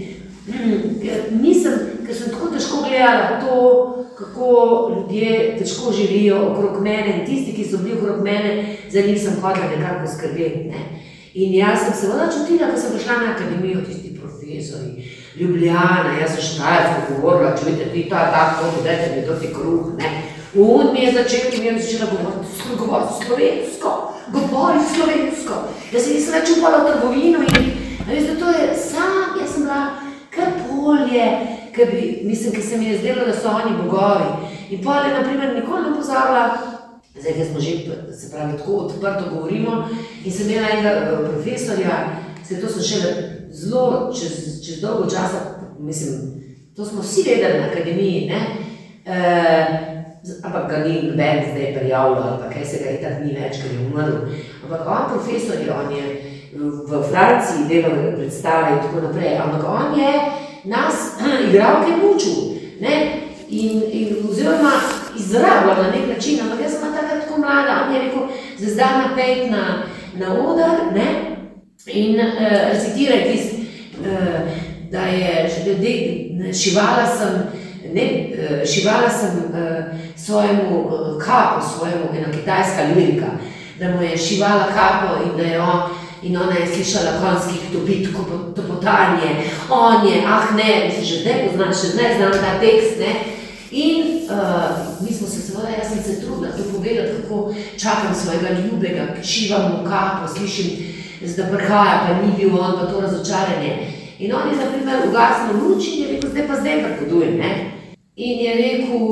ker nisem, ker sem tako težko gledala to, kako ljudje težko živijo okrog mene in tisti, ki so bili okrog mene, za njih sem hotela nekako skrbeti, ne? In jaz sem se voda čutila, ko sem prišla na akademijo, tisti profesori, Ljubljana, jaz sem štajersko govorila, čujte, ti ta, ta, to, dajte mi to ti kruh, ne. On mi je začel, ki mi je začela govoriti, govoriti slovensko, govori slovensko. Jaz se nisem več upala v trgovino in, veste, to je sam, jaz sem bila kar polje, ker bi, mislim, ker se mi je zdelo, da so oni bogovi. In polje, na primer, nikoli ne pozabila, zdaj, ker smo že, se pravi, tako odprto govorimo, in sem imela enega profesorja, se to sem šele zelo, čez, čez dolgo časa, mislim, to smo vsi vedeli na akademiji, ne? E, ampak ga ni noben zdaj prijavljal, ali pa kaj se ga itak ni več, ker je umrl. Ampak on profesor je, on je v Franciji delal predstave in tako naprej, ampak on je nas igralke mučil, ne? In, in oziroma izrabljal na nek način, ampak jaz sem takrat tako mlada, on je rekel, zdaj zdaj napet na, na odar, ne? In uh, recitiraj tisti, uh, da je ljudje, šivala sem, ne, uh, šivala sem uh, svojemu uh, kapu, svojemu, ena kitajska lirika, da mu je šivala kapo in da je on, in ona je slišala konskih topit, topotanje, on je, ah ne, mislim, že zdaj poznam, še zdaj znam ta tekst, ne. In uh, mi smo se seveda, jaz sem se trudila to povedati, kako čakam svojega ljubega, šivam mu kapo, slišim, zdaj prihaja, pa ni bil on, pa to razočaranje. In on je, na primer, ugasnil luč in je rekel, zdaj pa zdaj pripovedujem, ne. In je rekel,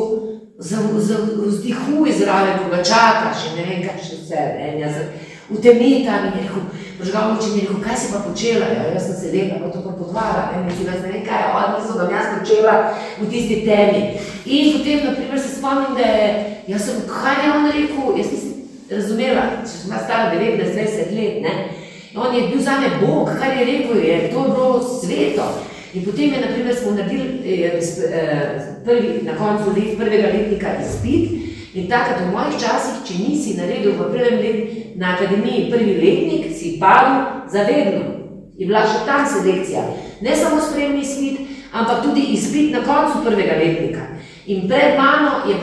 vzdihuj zraven, ko ga čaka, še ne vem, kaj še vse, ne, jaz v temi tam je rekel, požgal luč in je rekel, kaj si pa počela, ja, jaz sem sedela, pa to pa podvala, ne, mislim, jaz ne vem, kaj je, on mislim, da jaz počela v tisti temi. In potem, na primer, se spomnim, da je, jaz sem, kaj je on rekel, jaz nisem razumela, če sem stala 19-20 let, ne, On je bil zame Bog, kar je rekel, je to bilo sveto. In potem je, naprimer, smo naredili eh, eh, prvi, na koncu let, prvega letnika izpit in takrat v mojih časih, če nisi naredil v prvem letu na akademiji prvi letnik, si padel zavedno. Je bila še tam selekcija. Ne samo spremni izpit, ampak tudi izpit na koncu prvega letnika. In pred mano je,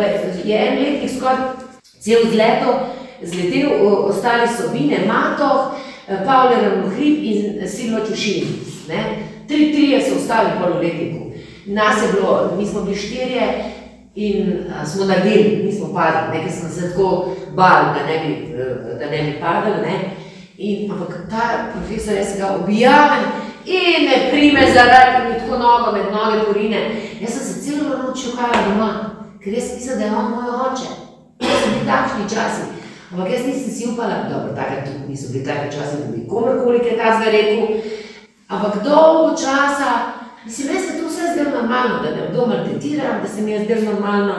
je en letnik skoraj cel zleto zletel, ostali so Bine Matoh, Pavle Ravnohrib in Silva Čušin. Tri, trije so ostali v pololetniku. Nas je bilo, mi smo bili štirje in a, smo naredili, nismo padli, nekaj smo se tako bali, da ne bi, da ne bi padali. Ne? In, ampak ta profesor, jaz ga objavim in me prime zaradi mi tako nogo med noge porine. Jaz sem se celo noč čukala doma, ker jaz mislim, da je on moj oče. To so bili takšni časi. Ampak jaz nisem si upala, dobro, takrat tudi niso bili takrat časi, da bi komorkoli kaj tazga rekel, ampak dolgo časa, mislim, jaz se to vse zdaj normalno, da ne kdo maltretiram, da se mi je zdaj normalno,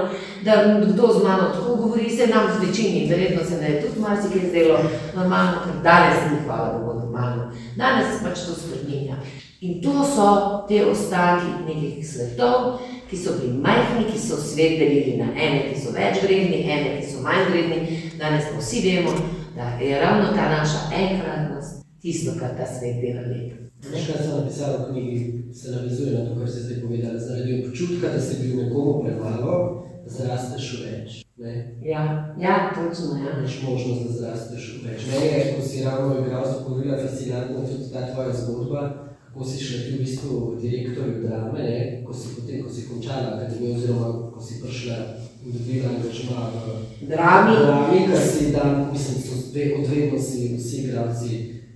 da kdo z mano tako govori, se nam z večini, verjetno se ne je tudi marsikaj zdelo normalno, ker danes ni hvala, da bo normalno. Danes se pač to spremenja. In to so te ostanki nekih svetov, ki so bili majhni, ki so svet delili na ene, ki so več vredni, ene, ki so manj vredni. Danes pa vsi vemo, da je ravno ta naša enkratnost tisto, kar ta svet dela lep. Veš, kaj sem napisala v knjigi, se navezuje na to, kar si zdaj povedala. Zaradi občutka, da si bil nekomu premalo, zrasteš v več. Ne? Ja, ja, točno, ja. Imaš možnost, da zrasteš v več. Meni je, ko si ravno igral, so povedala fascinantno tudi ta tvoja zgodba, ko si šla ti v bistvu direktorju drame, ne? ko si potem, ko si končala akademijo, oziroma ko si prišla in dobila angažma v Drami. drami, kar si dan, mislim, so dve, odvedno si vsi igralci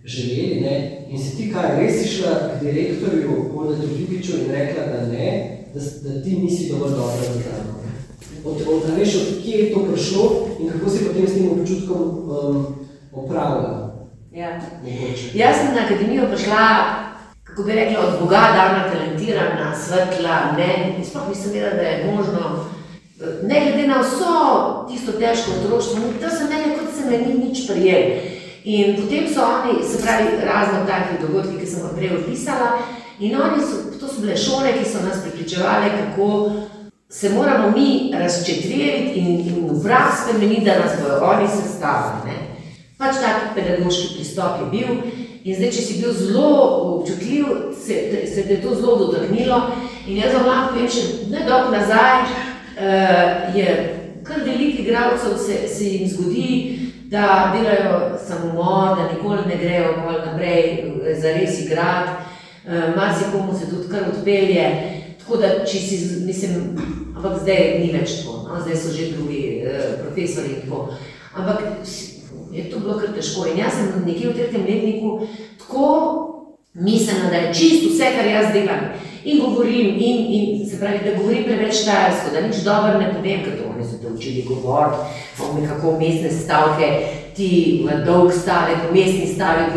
želeli, ne? In si ti kaj, res si šla k direktorju Boletu Ljubiču in rekla, da ne, da, da ti nisi dovolj dobra za dramo. Od, od, a veš, od kje je to prišlo in kako si potem s tem občutkom um, opravljala? Ja. Mogoče. Jaz sem na akademijo prišla, kako bi rekla, od Boga dana, talentirana, svetla, ne, sploh nisem vedela, da je možno, ne glede na vso tisto težko otroštvo, to se meni, kot se me ni nič prijel. In potem so oni, se pravi, razno takih dogodki, ki sem vam prej opisala, in oni so, to so bile šole, ki so nas pripričevali, kako se moramo mi razčetveriti in, in v prav spremeniti, da nas bojo oni sestavili. Pač tak pedagoški pristop je bil. In zdaj, če si bil zelo občutljiv, se, se te je to zelo dotaknilo. In jaz vam lahko povem, še ne dolgo nazaj uh, je kar veliko igralcev se, se jim zgodi, da delajo samomor, da nikoli ne grejo pol naprej, eh, zares igrati. Uh, Marsikomu se tudi kar odpelje. Tako da, če si, mislim, ampak zdaj ni več tako, no? zdaj so že drugi uh, profesori in tako. Ampak je to bilo kar težko. In jaz sem nekje v tretjem letniku tako mislila, da je čisto vse, kar jaz delam. In govorim, in, in se pravi, da govorim preveč štajersko, da nič dobro ne povem, ker to oni so te učili govoriti, pa mi kako mestne stavke, ti v dolg stavek, mestni stavek,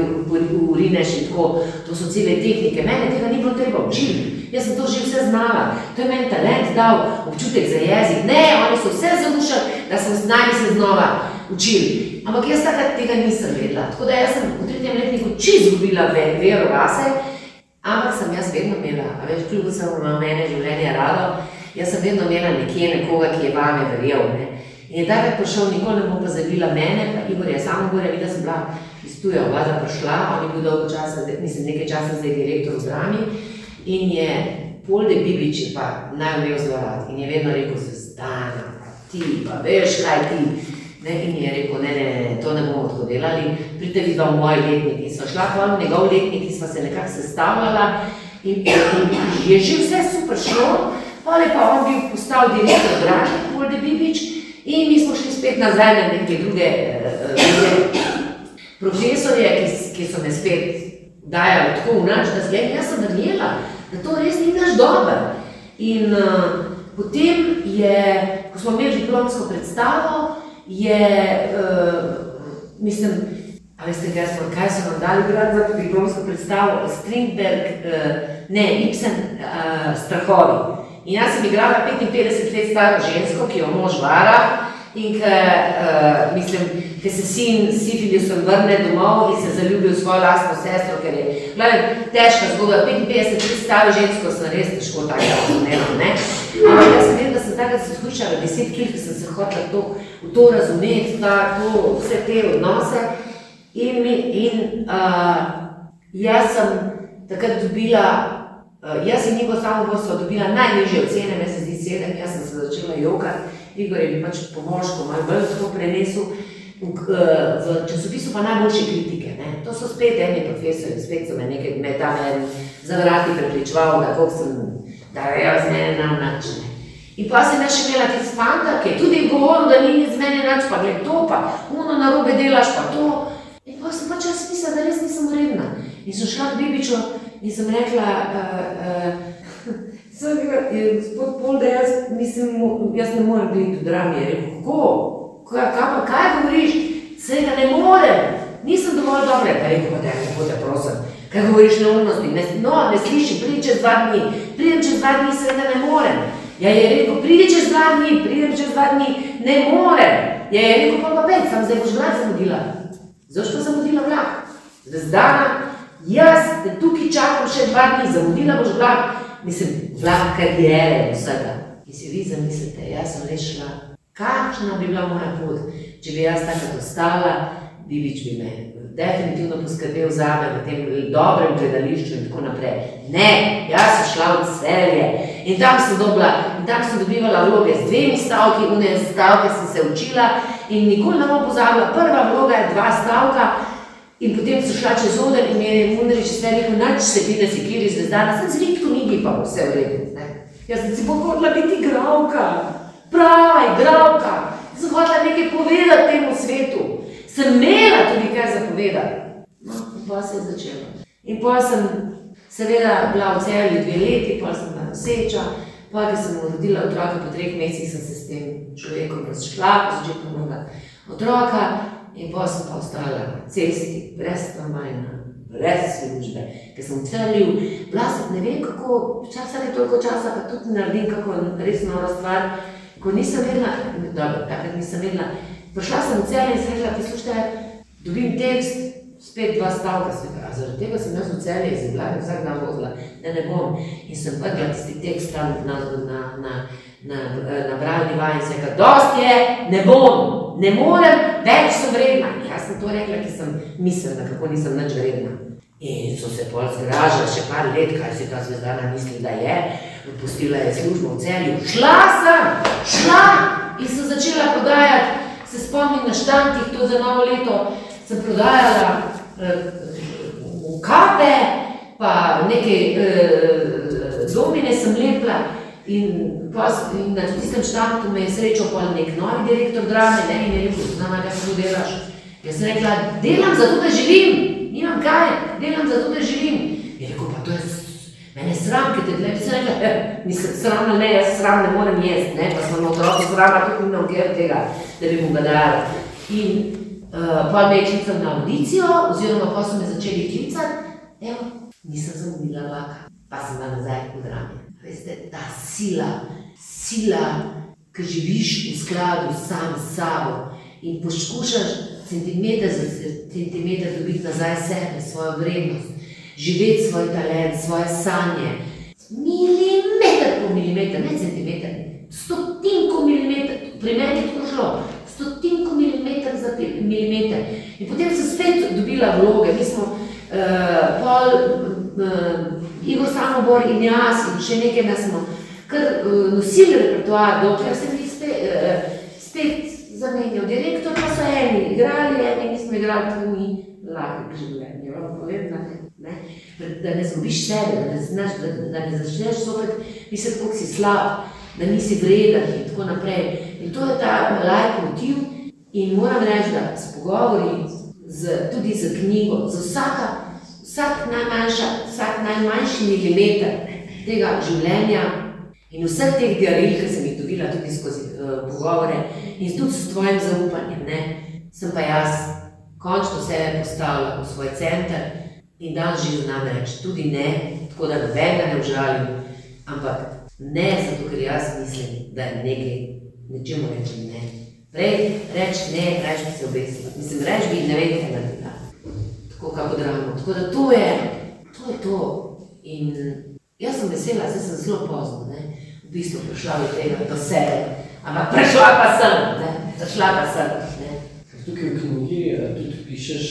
urineš in tako. To so cele tehnike. Mene tega ni bilo treba učiti. Jaz sem to že vse znala. To je meni talent dal, občutek za jezik. Ne, oni so vse zalušali, da sem znali se znova učili. Ampak jaz takrat tega nisem vedela. Tako da jaz sem v tretjem letniku čisto izgubila ve- vero vase, ampak sem jaz vedno imela, a veš, kljub sem ima mene življenje rado, jaz sem vedno imela nekje nekoga, ki je vame verjel. Ne? In je takrat prišel, nikoli ne bom pozabila mene, pa Igor je samo gore, videla sem bila iz tuja vlada prišla, on je bil dolgo časa, mislim nekaj časa zdaj direktor v drami in je Polde Bibič je pa naj imel zelo rad in je vedno rekel, Zvezdana, ti pa veš, kaj ti. Ne, in je rekel, ne, ne, ne, to ne bomo tako delali, pridite vi v moj letnik. In sva šla pa v njegov letnik in sva se nekako sestavljala in, in je že vse super šlo, pol je pa on bil postal direktor Dražni, Polde Bibič, in mi smo šli spet nazaj na neke druge uh, druge profesorje, ki, ki so me spet dajali tako v nač, da zdaj jaz sem verjela, da to res ni naš dober. In uh, potem je, ko smo imeli diplomsko predstavo, je, uh, mislim, a veste, kaj smo, kaj so nam dali grad za diplomsko predstavo? Strindberg, uh, ne, Ibsen, uh, Strahovi. In jaz sem igrala 55 let staro žensko, ki jo mož vara in ki, uh, mislim, ki se sin s sifilisom vrne domov in se zaljubi v svojo lastno sestro, ker je, gledaj, težka zgodba, 55 let staro žensko sem res težko tako razumela, ne? Ampak jaz vem, da sem takrat se slušala deset kil, ker sem se hotela to, to razumeti, ta, to, vse te odnose. In, in uh, jaz sem takrat dobila, jaz in Igor samo sva dobila najnižje ocene, meni se zdi sedem, jaz sem se začela jokati, Igor je pač pomožko malo bolj tako prenesel. V, uh, v časopisu pa najboljše kritike. Ne? To so spet eni profesori, spet so me nekaj me tam en za vrati prepričeval, da koliko sem, da je z mene nam nič. ne. In pa jaz še imela tisti fanta, ki je tudi govoril, da ni z mene nič, pa gled to, pa uno narobe delaš, pa to. In pa sem pač jaz mislila, da res nisem uredna. In sem šla k Bibiču in sem rekla, uh, uh, sem rekla, "Je, gospod Polde, jaz, mislim, jaz ne morem biti v drami. Je rekel, kako? Kaj, kaj, pa, kaj govoriš? Seveda ne morem, nisem dovolj dobra. Je rekel, pa te, lepo te prosim, kaj govoriš neumnosti? Ne, no, ne sliši, pridi čez dva dni, pridem čez dva dni, seveda ne morem. Ja, je rekel, pridi čez dva dni, pridem čez dva dni, ne morem. Ja, je rekel, pa pa pet, sem zdaj vlak zamudila. Zdaj boš pa zamudila vlak. Zvezdana, jaz te tukaj čakam še dva dni, zamudila boš vlak. Mislim, vlak karijere in vsega. In si vi zamislite, jaz sem res šla. Kakšna bi bila moja pot, če bi jaz takrat ostala, Bibič bi me definitivno poskrbel za me v tem dobrem gledališču in tako naprej. Ne, jaz sem šla v celje in tam sem dobila, in tam sem dobivala vloge z dvemi stavki, une stavke sem se učila in nikoli ne bom pozabila, prva vloga je dva stavka in potem so šla čez oder in mi je Mundrič vse rekel, nač se ti ne sekiri zvezdana, sem z ritko nigi pa vse v redu. ne. Jaz sem si pohodila biti igravka, prava igravka, sem hotela nekaj povedati temu svetu, sem imela tudi kaj zapovedati. No, in pa se je začelo. In pa sem seveda bila v celju dve leti, pa sem bila noseča, Pa, ko sem rodila otroka, po treh mesecih sem se s tem človekom razšla, začela pomagati otroka in pa sem pa ostala na cesti, brez stanovanja, brez službe, ker sem celil, sem ne vem kako, včasih je toliko časa, pa tudi naredim kako res nova stvar, ko nisem vedela, dobro, takrat nisem vedela, prišla sem v celje in sem rekla, poslušajte, dobim tekst, spet dva stavka, rekla, a zaradi tega sem jaz v celje iz Ljubljane vsak dan vozila, da ne bom. In sem vrgla tisti tekst tam na, na, na, na, na bralni vaj in sem rekla, dost je, ne bom, ne morem, več sem vredna. Jaz sem to rekla, ker sem mislila, kako nisem nič vredna. In so se pol zgražali še par let, kaj si ta zvezdana misli, da je. Pustila je službo v celju. Šla sem, šla in sem začela prodajati, se spomnim na štantih, to za novo leto, sem prodajala uh, kape, pa neke uh, domine sem lepla. In, pa, in na tistem štartu me je srečal pa nek novi direktor drame, ne, in je rekel, znama, kaj se tu delaš. Jaz sem rekla, delam zato, da živim, nimam kaj, delam zato, da živim. Je rekel, pa to je, mene sram, ker te gledam, sem rekla, eh, nisem sram, ne, jaz sram ne morem jesti, ne, pa sem otroka srama, tudi nimam kjer tega, da bi mu ga dala. In Uh, pa me je klical na audicijo, oziroma pa so me začeli klicati, evo, nisem zamudila vlaka, pa sem bila nazaj v drami. Veste, ta sila, sila, ki živiš v skladu sam s sabo in poskušaš centimeter za centimeter dobiti nazaj sebe, svojo vrednost, živeti svoj talent, svoje sanje. Milimeter po milimeter, ne centimeter, stotinko milimeter, pri meni je tako šlo stotinko milimetra za milimeter. In potem sem spet dobila vloge, mi smo uh, pol, uh, Igor Samobor in jaz in še nekaj nas smo kar uh, nosili repertoar, dokler se mi spet, uh, spet zamenjal. Direktor pa so eni igrali, eni nismo igrali, to ni lahko življenje, vam povem, ne? da ne zgubiš sebe, da ne, znaš, da, da ne začneš zopet misliti, koliko si slab, da nisi vreden in tako naprej. In to je ta lajk motiv in moram reči, da s pogovori, z, tudi z knjigo, z vsaka, vsak, najmanjša, vsak najmanjši milimeter tega življenja in vseh teh diaril, ki sem jih dobila tudi skozi uh, pogovore in tudi s tvojim zaupanjem, ne, sem pa jaz končno sebe postavila v svoj center in dan že znam reči tudi ne, tako da nobenega ne užalim, ampak ne zato, ker jaz mislim, da je nekaj nečemu reči ne. Prej reči ne, reč bi se obesila. Mislim, reč bi ne vem, kaj naredila. Kako dramo. Tako da to je, to je to. In jaz sem vesela, zdaj sem zelo pozno, ne. V bistvu prišla do tega, do sebe. Ampak prišla pa sem, ne. Prišla pa sem, ne. Tukaj v knjigi tudi pišeš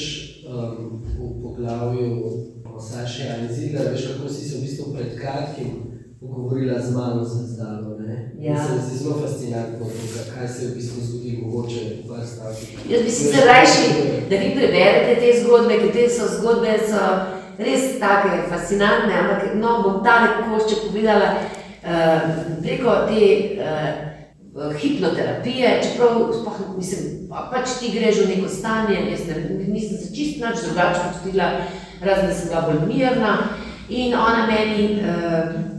um, v poglavju o Saši Anizila, veš, kako si se v bistvu pred kratkim pogovorila z mano zvezdano. Ja. Se zdi zelo fascinantno, kaj se je v bistvu zgodilo, mogoče v par stavkih. Jaz bi si se rajši, da vi preberete te zgodbe, ker te so zgodbe so res take fascinantne, ampak no, bom ta nekošče povedala uh, preko te uh, hipnoterapije, čeprav spoh, mislim, pa, pač ti greš v neko stanje, jaz ne, nisem se čist nič drugače počutila, razen da sem bila bolj mirna in ona meni uh,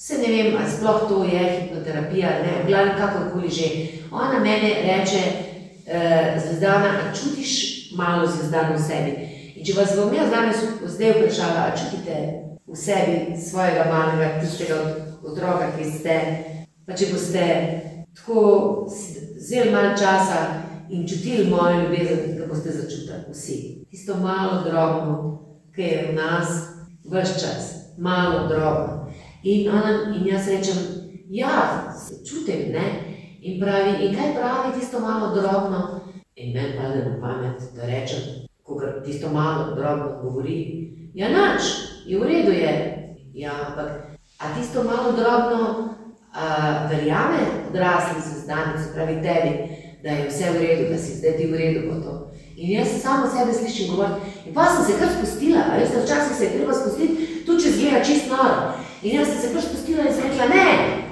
Se ne vem, ali sploh to je hipnoterapija, ne, v glavi kakorkoli že. Ona meni reče, uh, zvezdana, a čutiš malo zvezdano v sebi. In če vas bom jaz danes zdaj vprašala, a čutite v sebi svojega malega, tistega otroka, ki ste, pa če boste tako zelo malo časa in čutili mojo ljubezen, da boste začutili vsi. Tisto malo drobno, ki je v nas, vse čas, malo drobno. In, ona, in jaz rečem, ja, čutim, ne. In pravi, in kaj pravi tisto malo drobno? In meni pade na pamet, da rečem, ko tisto malo drobno govori, ja, nič, je v redu je. Ja, ampak, a tisto malo drobno a, verjame odrasli zvezdani, se pravi tebi, da je vse v redu, da si zdaj ti v redu po to. In jaz samo sebe slišim govoriti. In pa sem se kar spustila, a veste, včasih se je treba spustiti, tudi če zgleda čist noro. In jaz sem se kar spustila in sem rekla, ne,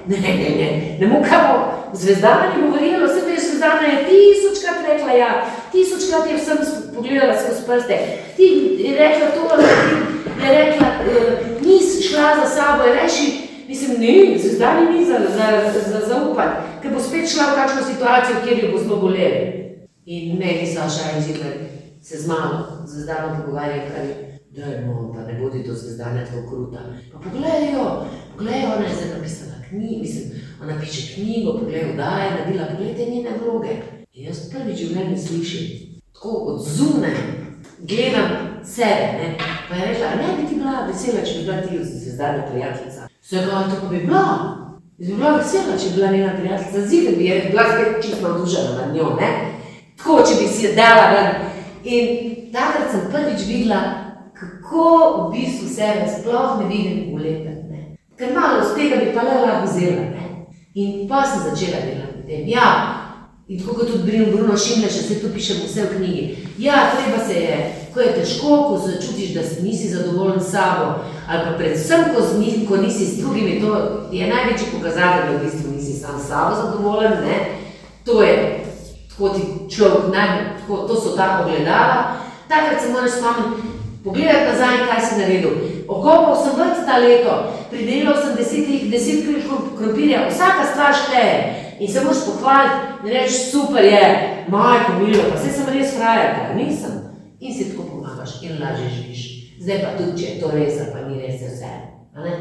ne, ne, ne, ne, ne mukamo, zvezdana ni govorila, vse to je zvezdana je tisočkrat rekla, ja, tisočkrat je vsem pogledala skozi prste, ti je rekla to, ti je rekla, uh, nis šla za sabo, je reči, Mislim, ne, zdaj ni za, za, za zaupati, ker bo spet šla v kakšno situacijo, kjer jo bo zelo bolelo. In meni Saša in Zimer se z mano, zvezdano pogovarjajo, kaj Dajmo, pa ne bodi to zvezdane tako kruta. Pa poglej jo, poglej, ona je zdaj napisala knjigo, mislim, ona piše knjigo, poglej, da je naredila, poglejte njene vloge. In jaz prvič v življenju slišim, tako od zunaj, gledam sebe, ne? pa je rekla, ne bi ti bila vesela, če bi bila ti zvezdana prijateljica. Se ga, tako bi bila. Jaz bi bila vesela, če bi bila njena prijateljica, ziher bi je bila spet čisto navdušena nad njo, ne? Tako, če bi si jo dala ven. In takrat sem prvič videla, kako v bistvu sebe sploh ne vidim v lepem. Ne? Ker malo z tega bi pa le lahko vzela. Ne? In pa sem začela delati na tem. Ja, in tako kot tudi Bruno, Šimle, še se pišemo vse v knjigi. Ja, treba se je, ko je težko, ko se čutiš, da nisi zadovoljen s sabo, ali pa predvsem, ko, zni, ko nisi s drugimi, to je največji pokazatelj, da v bistvu nisi sam s sabo zadovoljen. Ne? To je, tako ti človek najbolj, tako, to so ta ogledala. Takrat se moraš spomniti, pogledati nazaj, kaj si naredil. Okopal sem vrt ta leto, pridelal sem deset, deset kil krompirja, vsaka stvar šteje. In se moraš pohvaliti in reči, super je, majko milo, pa vse sem res frajer, pa nisem. In si tako pomagaš in lažje živiš. Zdaj pa tudi, če je to res, pa ni res je vse. A ne?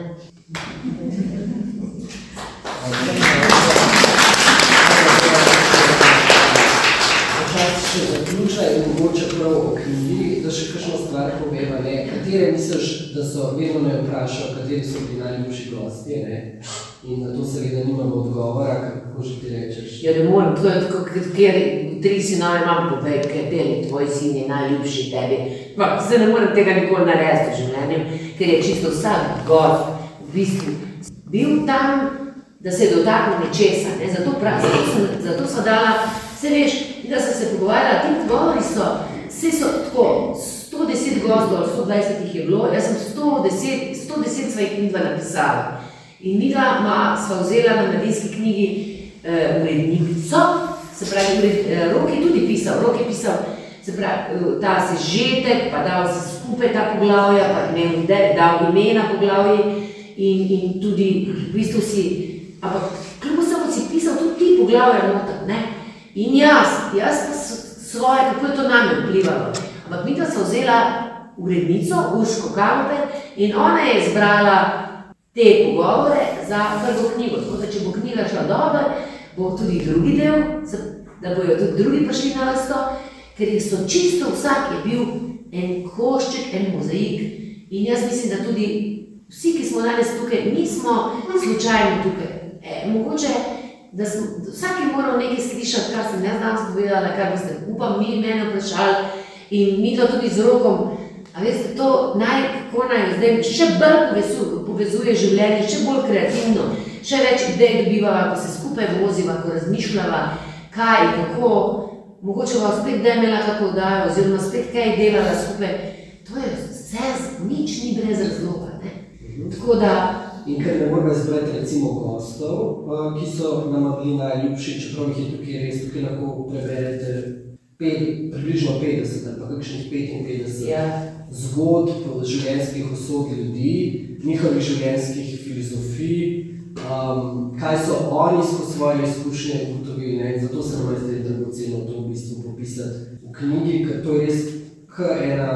Počasi še zaključa in mogoče prav o knjigi, da še kakšno stvar poveva, ne? Katere misliš, da so, vedno me vprašajo, kateri so bili najljubši gosti, ne? In na to seveda nimamo odgovora, kako že ti rečeš. Ja, ne morem, to je tako, ker tri sinove imam, povej, kateri tvoj sin je najljubši tebi. Pa se ne morem tega nikoli narediti v življenju, ker je čisto vsak gost v bistvu bil tam, da se je dotaknil nečesa, ne, zato prav, zato, sem, zato so dala, se veš, da sem se pogovarjala, ti odgovori so, vse so tako, 110 gostov ali 120 jih je bilo, jaz sem 110, 110 svojih knjig napisala. In mi ga sva vzela na mladinski knjigi uh, urednico, se pravi, ured, uh, Rok je tudi pisal, Rok je pisal, se pravi, uh, ta sežetek, pa dal se skupaj ta poglavja, pa imel dal imena poglavji in, in tudi v bistvu si, ampak kljub samo si pisal tudi ti poglavja noter, ne? In jaz, jaz pa svoje, kako je to name vplivalo. Ampak mi da sva vzela urednico, Urško Kamper, in ona je izbrala te pogovore za prvo knjigo. Tako da, če bo knjiga šla dobro, bo tudi drugi del, da bojo tudi drugi prišli na vrsto, ker so čisto vsak je bil en košček, en mozaik. In jaz mislim, da tudi vsi, ki smo danes tukaj, nismo slučajno tukaj. E, mogoče, da smo, vsak je moral nekaj slišati, kar sem jaz danes povedala, kar boste, upam, mi mene vprašali in mi to tudi z rokom. A veste, to naj, kako naj zdaj še bolj povezuje, povezuje življenje, še bolj kreativno, še več idej dobivava, ko se skupaj voziva, ko razmišljava, kaj kako, mogoče bo spet demela kako dajo, oziroma spet kaj delala skupaj. To je vse, nič ni brez razloga. Ne? Tako da, In ker ne moramo izbrati recimo gostov, ki so nam bili najljubši, čeprav jih je tukaj res, tukaj lahko preberete pet, približno 50 ali pa kakšnih 55 ja. zgodb življenjskih usod ljudi, njihovih življenjskih filozofij, um, kaj so oni skozi svoje izkušnje ugotovili. Ne? Zato se nam zdi dragoceno to v bistvu popisati v knjigi, ker to je res ena,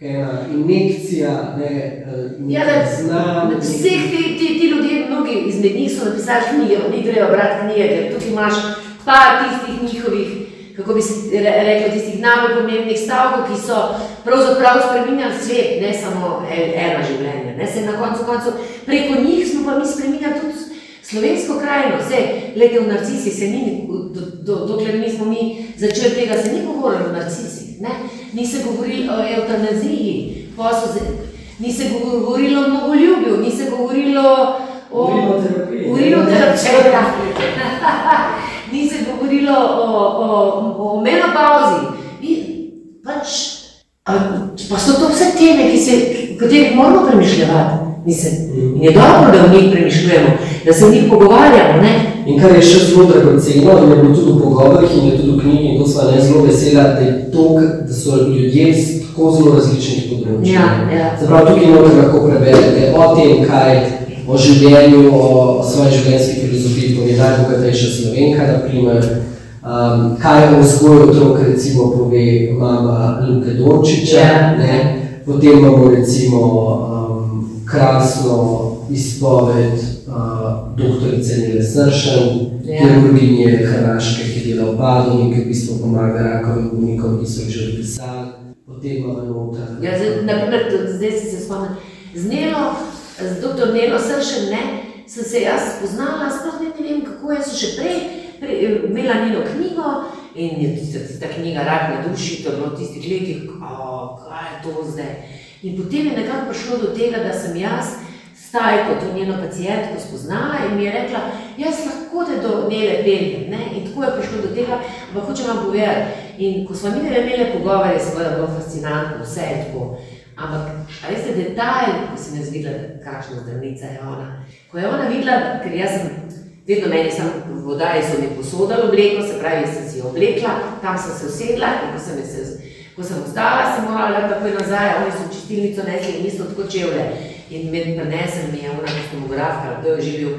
ena injekcija, ne, ja, da, znam. Vseh ti, ti, ti ljudje, mnogi izmed njih so napisali knjige, ni treba brati knjige, ker tukaj imaš par tistih njihovih kako bi se rekli, tistih najbolj pomembnih stavkov, ki so pravzaprav spremenjali svet, ne samo eno življenje. Ne? Se na koncu koncu preko njih smo pa mi spremenjali tudi slovensko krajino. Vse, lete v narcisi se ni, do, do, dokler nismo mi začeli tega, se ni govorilo o narcisih, ne? ni se govorilo o eutanaziji, ni se govorilo o mnogoljubju, ni se govorilo o urinoterapiji. ni se govorilo o, o, o menopauzi. Pač, pa so to vse teme, ki se, katerih moramo premišljati. Mislim, in je dobro, da v njih premišljujemo, da se v njih pogovarjamo. Ne? In kar je še zelo dragoceno, in je bilo tudi v pogovorih in je tudi v knjigi, in to sva ne zelo vesela, da, je to, da so ljudje z tako zelo različnih področij. Ja, ja. Zaprav tukaj noter lahko preberete o tem, kaj o življenju, o, o svoji življenjski filozofiji, najbogatejša slovenka, naprimer, um, kaj o vzgoju otrok recimo pove mama Luke Dončiča, Ja. ne? potem imamo recimo um, krasno izpoved uh, doktorice Nile Sršen, Ja. kirurginje Hrvaške, ki dela v in ki v bistvu pomaga rakovim bolnikom, ki so jih že odpisali. Potem imamo noter. Ja, zdaj, naprimer, zdaj si se spomnim, z Nelo, z dr. Nelo Sršen, ne, sem se jaz spoznala, sploh ne, vem, kako je, so še prej, prej imela njeno knjigo in je tista, tista knjiga Rak na duši, to je bilo v tistih letih, kaj je to zdaj. In potem je nekako prišlo do tega, da sem jaz Stajko, to njeno pacijentko, spoznala in mi je rekla, jaz lahko te do Nele peljem. Ne? In tako je prišlo do tega, ampak hočem vam povedati. In ko smo mi imeli pogovore, je seveda bilo fascinantno, vse je tako. Ampak, a veste, detajl, ko sem jaz videla, kakšna zdravnica je ona. Ko je ona videla, ker jaz sem, vedno meni sem v vodaji so mi posodali obleko, se pravi, sem si jo oblekla, tam sem se usedla in ko sem, se, ko sem ostala, sem morala takoj nazaj, oni so v čistilnico nesli in isto tako čevlje. In med prenesem mi je ona kostomografka, kdo je že bil,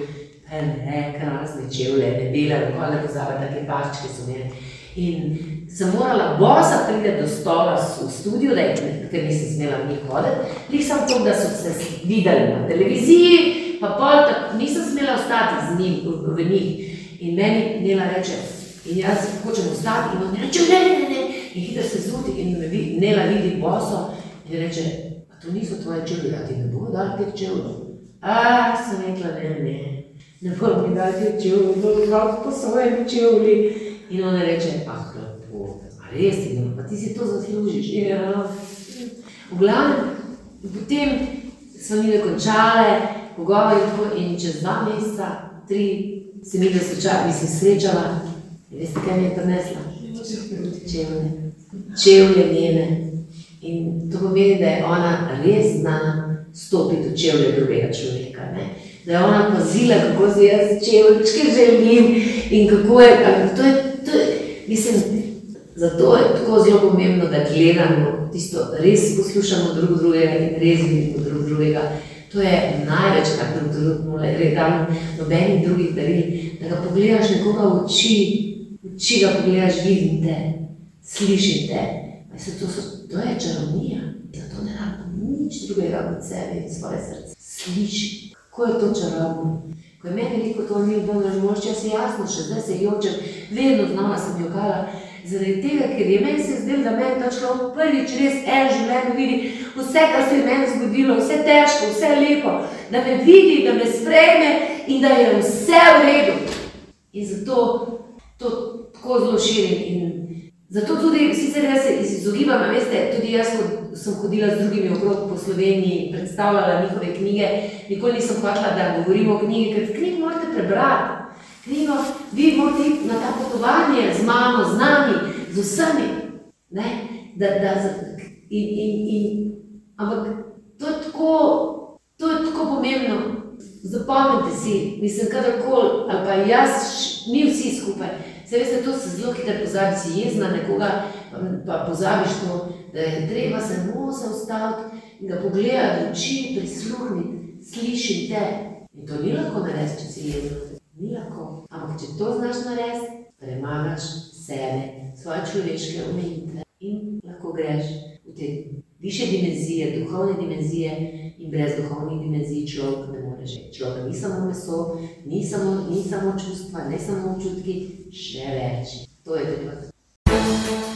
ne, krasne čevlje, ne bele, nikoli ne pozabila, take pačke so imeli. In sem morala bosa priti do stola v studio, da je, ker nisem smela v njih hoditi, lih sem to, da so se videli na televiziji, pa pol, tak, nisem smela ostati z njim, v, njih. In meni Nela reče, in jaz hočem ostati, in on reče, ne, ne, ne, in hitro se zudi, in me vi, Nela vidi boso, in reče, a to niso tvoje čevlje, a ti ne bo dal teh čevljev. A, sem rekla, ne, ne, ne bo mi dal teh čevljev, bo dal po svojim čevlji. In ona reče, ah, res no, pa ti si to zaslužiš. Ja. V glavnem, potem smo mi končale, pogovori tako in čez dva meseca, tri, se mi da srečala, mislim, srečala. In veste, kaj mi je prinesla? Čevlje. Čevlje njene. In to pomeni, da je ona res znana stopiti v čevlje drugega človeka. Ne? Da je ona pazila, kako se jaz čevlčke želim in kako je, to je, to je, mislim, zato je tako zelo pomembno, da gledamo tisto, res poslušamo drug drugega in res vidimo drug drugega. To je največ, kar drug drugemu damo, nobenih drugih daril, da ga pogledaš nekoga v oči, v oči ga pogledaš, vidim te, slišim te. Veste, to, so, to je čarovnija, zato ne rabimo nič drugega od sebe in svoje srce. Sliši, kako je to čarobno. Ko je meni rekel, to ni bilo možno, jaz se jasno, še zdaj se jočem, vedno znova sem jokala. Zaradi tega, ker je meni se zdelo, da meni ta človek prvič res en življenje vidi, vse, kar se je meni zgodilo, vse težko, vse lepo, da me vidi, da me sprejme in da je vse v redu. In zato to tako zelo širim. Zato tudi, sicer jaz se izogibam, veste, tudi jaz, ko sem hodila z drugimi okrog po Sloveniji, predstavljala njihove knjige, nikoli nisem hotela, da govorimo o knjigi, ker knjig morate prebrati. Knjigo, vi morate iti na ta potovanje z mamo, z nami, z vsemi. Ne? Da, da, in, in, in, ampak to je tako, to je tako pomembno. Zapomnite si, mislim, kadarkoli, ali pa jaz, mi vsi skupaj. Se veste, to se zelo hitro pozabi, si jezna nekoga, pa pozabiš to, da je treba se samo zaustaviti in ga pogledati v oči, prisluhniti, slišati te. In to ni lahko narediti, če si jezna. Ni lahko. Ampak če to znaš narediti, premagaš sebe, svoje človeške omejitve in lahko greš v te više dimenzije, duhovne dimenzije in brez duhovnih dimenzij človek ne more živeti. Človek ni samo meso, ni samo, ni samo čustva, ne samo občutki, še več. To je treba.